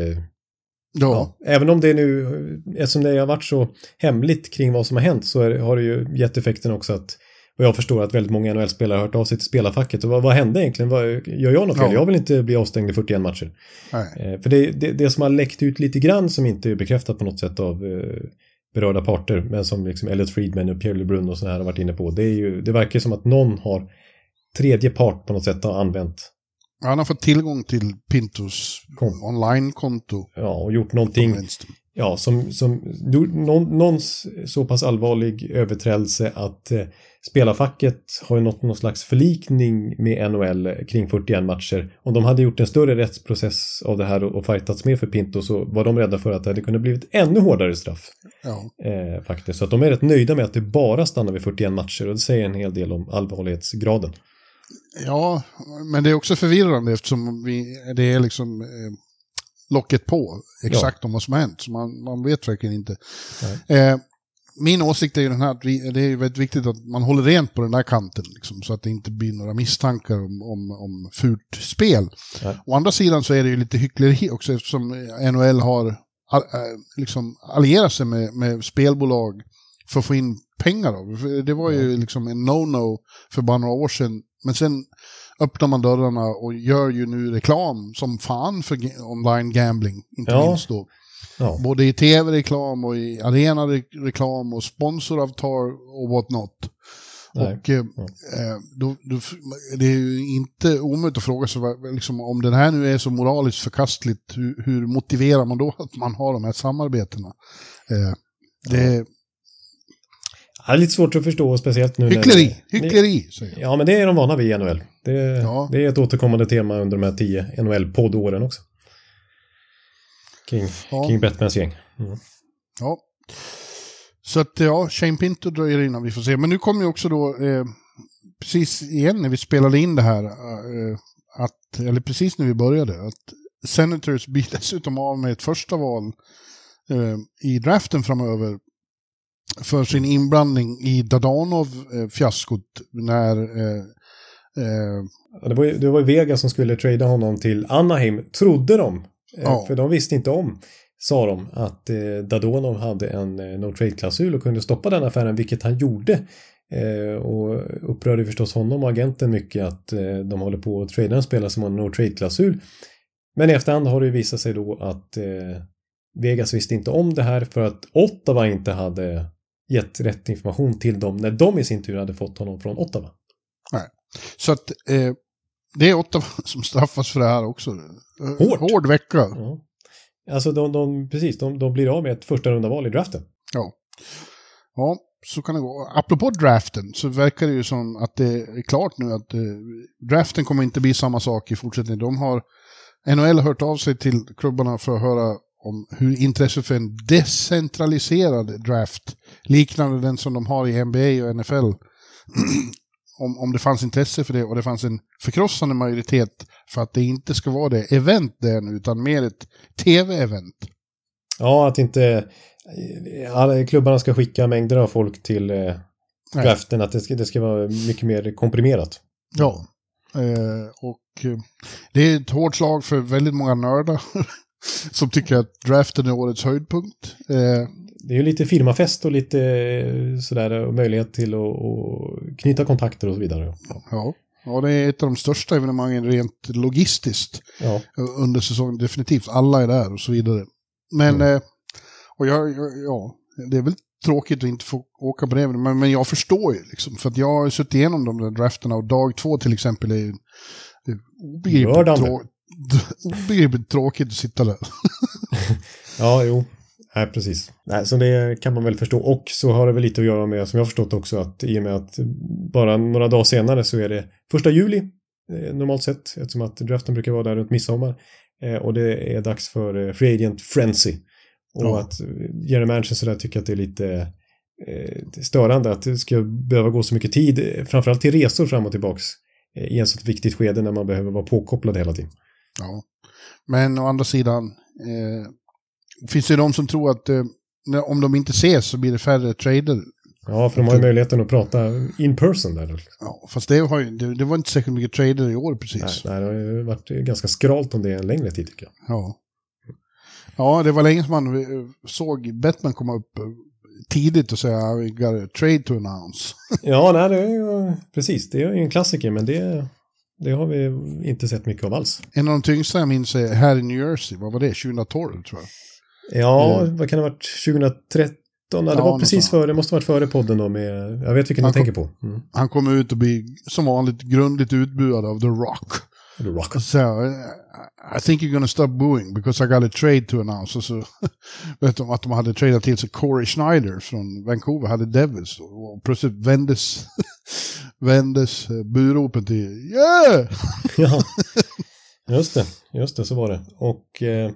Ja. ja. Även om det nu, eftersom det har varit så hemligt kring vad som har hänt så är, har det ju gett effekten också att och jag förstår att väldigt många NHL-spelare har hört av sig till spelarfacket. Och vad, vad hände egentligen? Vad, gör jag något fel? Ja. Jag vill inte bli avstängd i 41 matcher. Eh, för det, det, det, som har läckt ut lite grann som inte är bekräftat på något sätt av eh, berörda parter, men som liksom Elliot Friedman och Pierre LeBrun och sådana här har varit inne på. Det, är ju, det verkar som att någon har tredje part på något sätt har använt han har fått tillgång till Pintos online-konto. Ja, och gjort någonting ja, som, som någon, någon så pass allvarlig överträdelse att eh, spelarfacket har ju nått någon slags förlikning med NHL kring 41 matcher. Om de hade gjort en större rättsprocess av det här och, och fightats med för Pinto så var de rädda för att det hade kunnat blivit ännu hårdare straff. Ja. Eh, faktiskt. Så att de är rätt nöjda med att det bara stannar vid 41 matcher och det säger en hel del om allvarlighetsgraden. Ja, men det är också förvirrande eftersom vi, det är liksom eh, locket på exakt ja. om vad som har hänt. Så man, man vet verkligen inte. Eh, min åsikt är ju den här att vi, det är väldigt viktigt att man håller rent på den där kanten. Liksom, så att det inte blir några misstankar om, om, om fult spel. Nej. Å andra sidan så är det ju lite hyckleri också eftersom NHL har äh, liksom allierat sig med, med spelbolag för att få in pengar. Då. Det var ju liksom en no-no för bara några år sedan men sen öppnar man dörrarna och gör ju nu reklam som fan för online gambling. Inte ja. minst då. Ja. Både i tv-reklam och i arena-reklam och sponsoravtal och what not. Nej. Och eh, eh, då, då, det är ju inte omöjligt att fråga sig liksom, om den här nu är så moraliskt förkastligt, hur, hur motiverar man då att man har de här samarbetena? Eh, det, det är lite svårt att förstå, speciellt nu Hyckleri! När, hyckleri! Ja, men det är de vana vid i NHL. Det, ja. det är ett återkommande tema under de här tio NHL-poddåren också. Kring, ja. kring Batmans gäng. Mm. Ja. Så att ja, Shane Pinto dröjer innan vi får se. Men nu kommer ju också då, eh, precis igen när vi spelade in det här, eh, att, eller precis när vi började, att Senators blir dessutom av med ett första val eh, i draften framöver för sin inblandning i Dadanov-fiaskot när... Eh, eh, det, var ju, det var Vega som skulle trada honom till Anaheim, trodde de. Eh, ja. För de visste inte om. sa de att eh, Dadonov hade en eh, no trade-klausul och kunde stoppa den affären, vilket han gjorde. Eh, och upprörde förstås honom och agenten mycket att eh, de håller på att trada en spelare som har en no trade-klausul. Men i efterhand har det ju visat sig då att eh, Vegas visste inte om det här för att Ottawa inte hade gett rätt information till dem när de i sin tur hade fått honom från Ottawa. Nej. Så att eh, det är Ottawa som straffas för det här också. Eh, Hårt. Hård vecka. Ja. Alltså de, de, precis, de, de blir av med ett första runda val i draften. Ja. Ja, så kan det gå. Apropå draften så verkar det ju som att det är klart nu att eh, draften kommer inte bli samma sak i fortsättningen. De har NHL har hört av sig till klubbarna för att höra om hur intresset för en decentraliserad draft, liknande den som de har i NBA och NFL, om, om det fanns intresse för det och det fanns en förkrossande majoritet för att det inte ska vara det event det är nu, utan mer ett tv-event. Ja, att inte eh, alla klubbarna ska skicka mängder av folk till eh, draften, att det ska, det ska vara mycket mer komprimerat. Ja. Eh, och eh, det är ett hårt slag för väldigt många nördar som tycker att draften är årets höjdpunkt. Eh, Det är ju lite firmafest och lite eh, sådär och möjlighet till att att knyta kontakter och så vidare. ja. ja, det är ett av de största evenemangen rent logistiskt Ja, eh, under säsongen, definitivt. Alla är där och så vidare. Men, Mm. eh, och jag, jag, ja, det är väl tråkigt att inte få åka på det, men, men jag förstår ju liksom. För att jag har suttit igenom de där drafterna och dag två till exempel är ju obegripligt, Mördande. Obegripligt tråkigt att sitta där. ja jo. Nej, precis. Nej, så det kan man väl förstå. Och så har det väl lite att göra med, som jag har förstått också, att i och med att bara några dagar senare så är det första juli eh, normalt sett, eftersom att draften brukar vara där runt midsommar. Eh, och det är dags för eh, Free Agent Frenzy. Och Ja. att Jerry Manchin sådär tycker att det är lite störande att det ska behöva gå så mycket tid, framförallt till resor fram och tillbaks i ett så viktigt skede när man behöver vara påkopplad hela tiden. Ja. Men å andra sidan, eh, finns det de som tror att eh, om de inte ses så blir det färre trader. Ja, för de har ju möjligheten att prata in person där. Ja, fast det, ju, det, det var inte särskilt mycket trader i år precis. Nej, nej, det har ju varit ganska skralt om det en längre tid tycker jag. Ja. ja, det var länge som man eh, såg Batman komma upp eh, tidigt och säga we got a trade to announce. Ja, nej, det är ju, precis. Det är ju en klassiker, men det, det har vi inte sett mycket av alls. En av de tyngsta jag minns är här i New Jersey, vad var det, 2012 tror jag. Ja, Mm. vad kan det ha varit? 2013? Ja, det var precis före, det måste ha varit före podden då med, jag vet vilken Han du tänker på. Mm. Han kom ut och blir som vanligt grundligt utbuad av The Rock. The Rock. Så, eh, I think you're gonna stop booing because I got a trade to announce. Och så vet de att de hade tradat till sig Corey Schneider från Vancouver, hade Devils. då. Och plötsligt vändes, vändes eh, buropen till yeah! Ja, just det, just det, så var det. Och eh,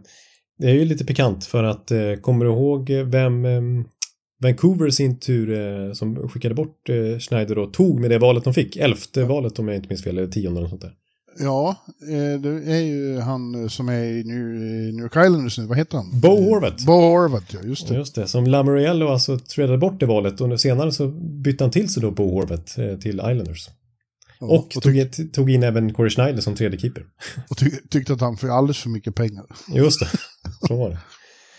det är ju lite pikant för att, eh, kommer du ihåg vem eh, Vancouver i sin tur eh, som skickade bort eh, Schneider och tog med det valet de fick? Elfte valet om jag inte minns fel, eller tionde eller sånt där. Ja, eh, det är ju han eh, som är i New, i York Islanders nu, vad heter han? Bo Horvat. Bo Horvat, ja just det. Just det, som Lamoriello alltså tradade bort det valet och nu senare så bytte han till sig då Bo Horvat eh, till Islanders. Ja, Och, och, tog, tog in även Corey Schneider som tredje keeper. och tyck, tyckte att han fick alldeles för mycket pengar. Just det, så var det.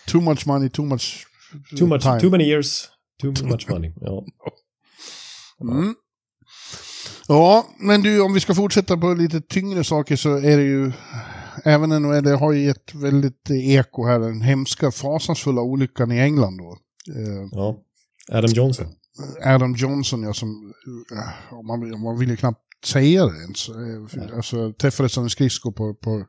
Too much money, too much Too, much, time. too many years, too much money. Ja. Mm. Ja, men du, om vi ska fortsätta på lite tyngre saker så är det ju, även NHL det har ju gett väldigt eko här, den hemska, fasansfulla olyckan i England då. Eh, ja. Adam Johnson. Adam Johnson, ja, som, eh, om man, man vill ju knappt säga det ens. Eh, Alltså, träffades av en skridsko på, på,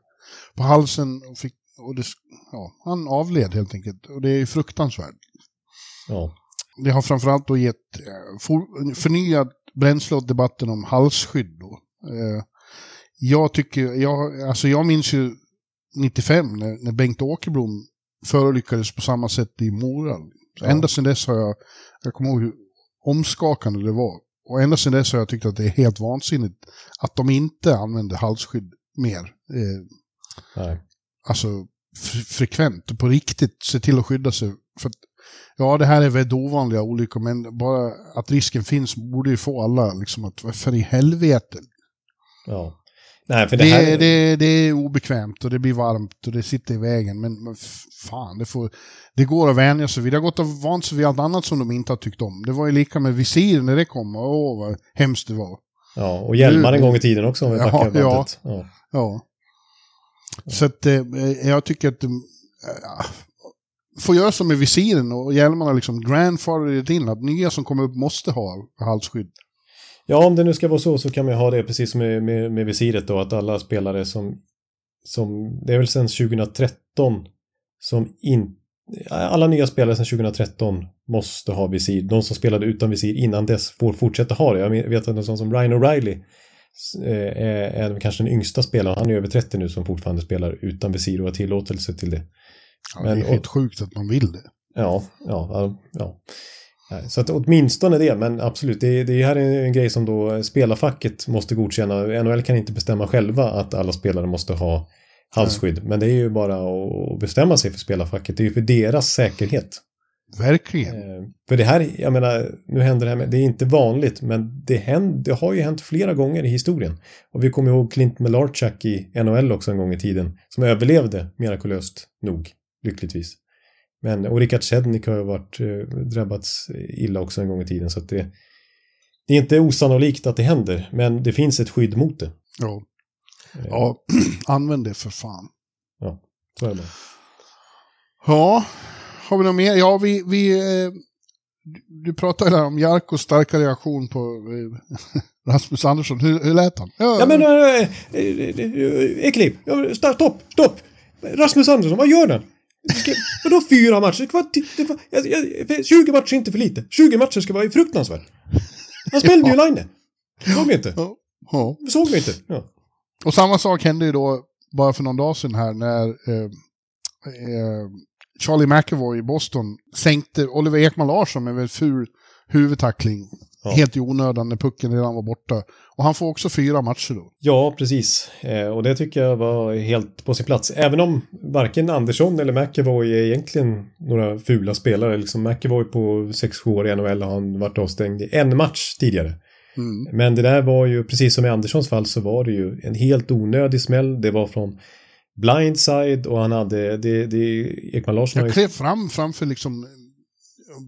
på halsen och, fick, och det, ja, han avled helt enkelt. Och det är ju fruktansvärt. Ja. Det har framförallt då gett for, förnyat bränsle åt debatten om halsskydd. Då. Eh, jag tycker, jag, alltså jag minns ju 95 när, när Bengt Åkerblom förolyckades på samma sätt i Mora. Ja. Ända sedan dess har jag, jag kommer ihåg hur omskakande det var. Och ända sedan dess har jag tyckt att det är helt vansinnigt att de inte använder halsskydd mer. Eh, Nej. alltså fre- frekvent och på riktigt se till att skydda sig. För att, ja, det här är väldigt ovanliga olyckor, men bara att risken finns borde ju få alla liksom att, vad för i helvete? Ja. Nej, för det, Det, här... det, det är obekvämt och det blir varmt och det sitter i vägen. Men, men fan, det, får, det går att vänja sig vid. Det har gått och vant sig vid allt annat som de inte har tyckt om. Det var ju lika med visir när det kom. Åh, vad hemskt det var. Ja, och hjälmar en gång i tiden också om vi Ja, backar ja. Ja. Ja. Så att eh, jag tycker att de äh, får göra som med visiren och hjälmarna liksom grandfather in att nya som kommer upp måste ha halsskydd. ja, om det nu ska vara så så kan man ju ha det precis som med, med, med visiret då, att alla spelare som, som, det är väl sedan 2013 som inte, alla nya spelare sedan 2013 måste ha visir. De som spelade utan visir innan dess får fortsätta ha det. Jag vet att en sån som Ryan O'Reilly eh, är, är kanske den yngsta spelaren, han är över 30 nu, som fortfarande spelar utan visir och har tillåtelse till det. Ja, Men- det är helt sjukt att man vill det. Ja, ja, ja, Så att åtminstone det, men absolut, det, det här är en grej som då spelarfacket måste godkänna. NHL kan inte bestämma själva att alla spelare måste ha halsskydd, men det är ju bara att bestämma sig för spelarfacket. Det är ju för deras säkerhet. Verkligen. Eh, För det här, jag menar, nu händer det här med, det är inte vanligt, men det, händer, det har ju hänt flera gånger i historien. Och vi kommer ihåg Clint Melarchak i NHL också en gång i tiden, som överlevde mirakulöst nog, lyckligtvis. Men, och Richard Sednik har ju varit, eh, drabbats illa också en gång i tiden, så att det, det är inte osannolikt att det händer, men det finns ett skydd mot det. Ja. Eh, ja, använd det för fan. Så är det. Ja, har vi något mer? Ja, vi... vi eh, du- pratade där om Jarkos starka reaktion på Rasmus Andersson. Hur, hur lät han? Ja men, äh, Ekliv, ja, stopp, stopp! Rasmus Andersson, vad gör den? Vadå fyra matcher? Det ti- det var, jag, jag, 20 matcher är inte för lite. 20 matcher ska vara fruktansvärt. Han spelade ju line. Såg vi inte? Ja. ja. Såg vi inte? Ja. Och samma sak hände ju då bara för någon dag sedan här när eh, eh, Charlie McAvoy i Boston sänkte Oliver Ekman Larsson med en ful huvudtackling. Ja. Helt i onödan när pucken redan var borta. Och han får också fyra matcher då. Ja, precis. Eh, och det tycker jag var helt på sin plats. Även om varken Andersson eller McAvoy är egentligen några fula spelare. Liksom McAvoy på 6-7 år i NHL har han varit avstängd i en match tidigare. Mm. Men det där var ju, precis som i Anderssons fall, så var det ju en helt onödig smäll. Det var från blindside och han hade, det, det Ekman Larsson Jag klev fram framför liksom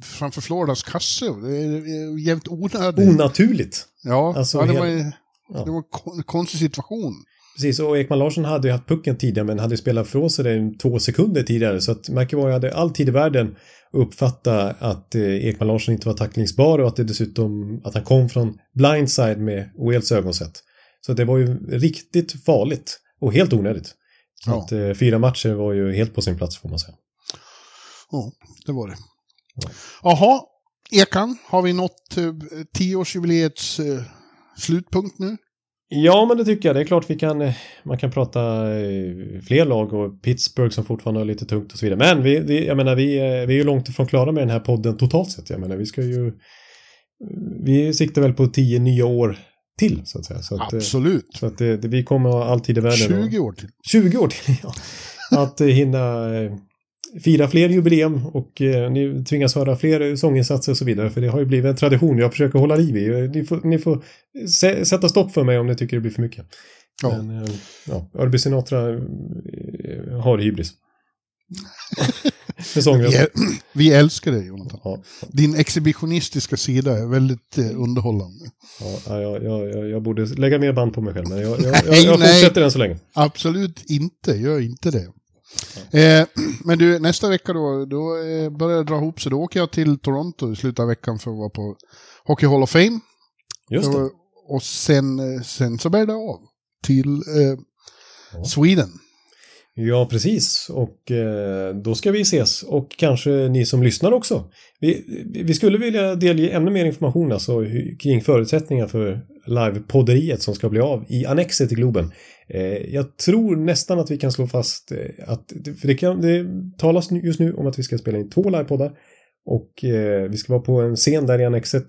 framför Floridas kasse. Det är jävligt onödigt. Onaturligt. ja, Alltså, ja, det helt- var, det var en kon- konstig situation. Precis, och Ekman Larsson hade ju haft pucken tidigare men hade spelat från sig den två sekunder tidigare så att McAvoy hade all tid i världen att uppfatta att eh, Ekman Larsson inte var tacklingsbar och att det dessutom att han kom från blindside med Wales ögonsätt. Så det var ju riktigt farligt och helt onödigt. Så Ja. att eh, fyra matcher var ju helt på sin plats får man säga. Ja, det var det. Jaha, Ekan, har vi nått eh, tioårsjubileets eh, slutpunkt nu? Ja, men det tycker jag. Det är klart vi kan, eh, man kan prata eh, fler lag och Pittsburgh som fortfarande har lite tungt och så vidare. Men vi, vi, jag menar, vi, eh, vi är ju långt ifrån klara med den här podden totalt sett. Jag menar, vi ska ju, vi siktar väl på tio nya år till så att säga. Så att, Absolut. så att det, det, vi kommer ha all tid i världen. 20 år till. 20 år till, ja. Att hinna fira fler jubileum och eh, ni tvingas höra fler sånginsatser och så vidare. För det har ju blivit en tradition jag försöker hålla liv i. Ni får, ni får sä- sätta stopp för mig om ni tycker det blir för mycket. Ja. Men eh, ja, Örby Sinatra eh, har hybris. Vi, vi älskar dig, Jonathan. Ja, Din exhibitionistiska sida är väldigt eh, underhållande. ja, jag, jag, jag, borde lägga mer band på mig själv, men jag, jag, Nej, jag nej. fortsätter än så länge. Absolut inte, gör inte det. Eh, men du, nästa vecka då, då eh, börjar det dra ihop sig. Då åker jag till Toronto i slutet av veckan för att vara på Hockey Hall of Fame. Just det. Och, sen, eh, sen så bär det av till eh, Ja. Sweden. Ja, precis. Och eh, då ska vi ses. Och kanske ni som lyssnar också. Vi, vi skulle vilja delge ännu mer information alltså, kring förutsättningar för livepodderiet som ska bli av i Annexet i Globen. Eh, jag tror nästan att vi kan slå fast eh, att, för det, kan, det talas just nu om att vi ska spela in två livepoddar. Och eh, vi ska vara på en scen där i Annexet.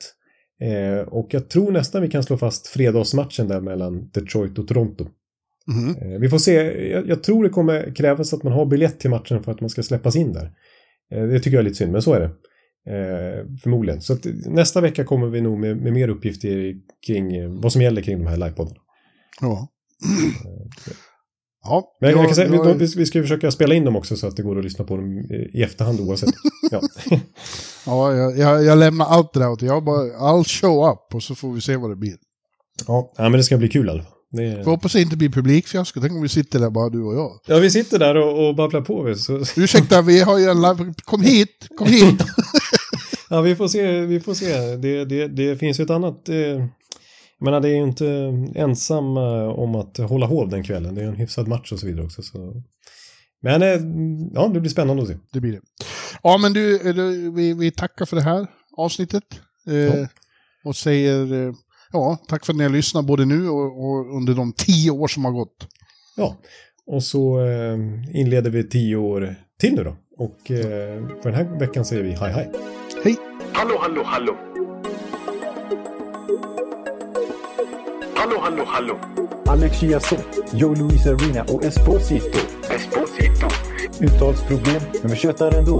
Och jag tror nästan vi kan slå fast fredagsmatchen där mellan Detroit och Toronto. Eh, Vi får se. Jag, tror det kommer krävas att man har biljett till matchen för att man ska släppas in där. Det tycker jag är lite synd, men så är det. Eh, förmodligen. Så att nästa vecka kommer vi nog med, med mer uppgifter kring eh, vad som gäller kring de här livepoddarna. Ja. Ja, Men jag, jag- kan säga, jag- vi, vi ska ju försöka spela in dem också så att det går att lyssna på dem i efterhand oavsett. Ja. Ja, jag, jag, lämnar allt det där åt dig. Jag bara, I'll show up och så får vi se vad det blir. Ja, ja, men det ska bli kul i alla fall. Det Får är... hoppas det inte blir publikfiasko. Tänk om vi sitter där bara du och jag. Ja, vi sitter där och, och babblar på. Så, Ursäkta, vi har ju en live... Kom hit! Kom hit! ja, vi får se. Vi får se. Det, det, det finns ju ett annat... Eh, jag menar, det är ju inte ensam eh, om att hålla hov den kvällen. Det är en hyfsad match och så vidare också. Så. Men eh, ja, det blir spännande att se. Det blir det. Ja, men du, du vi, vi tackar för det här avsnittet. Eh. Och säger eh, ja, tack för att ni har lyssnat både nu och, och under de tio år som har gått. Ja, och så eh, inleder vi tio år till nu då. Och eh, för den här veckan säger vi hej hej. Hej! Hallå, hallå, hallå. Hallå, hallå, hallå. Alex Chiazot, Joe Luis Arena och Esposito. Esposito. Uttalsproblem, men vi tjötar ändå.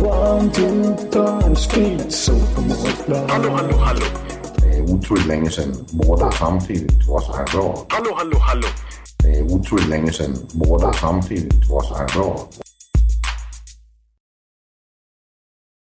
One, two, turn, speed, so Hallå, hallå, hallå. Det er utroligt længe siden mor, der samtidig trods har råd. Hallå, hallå, hallå. Det er utroligt længe siden mor, der samtidig trods har råd.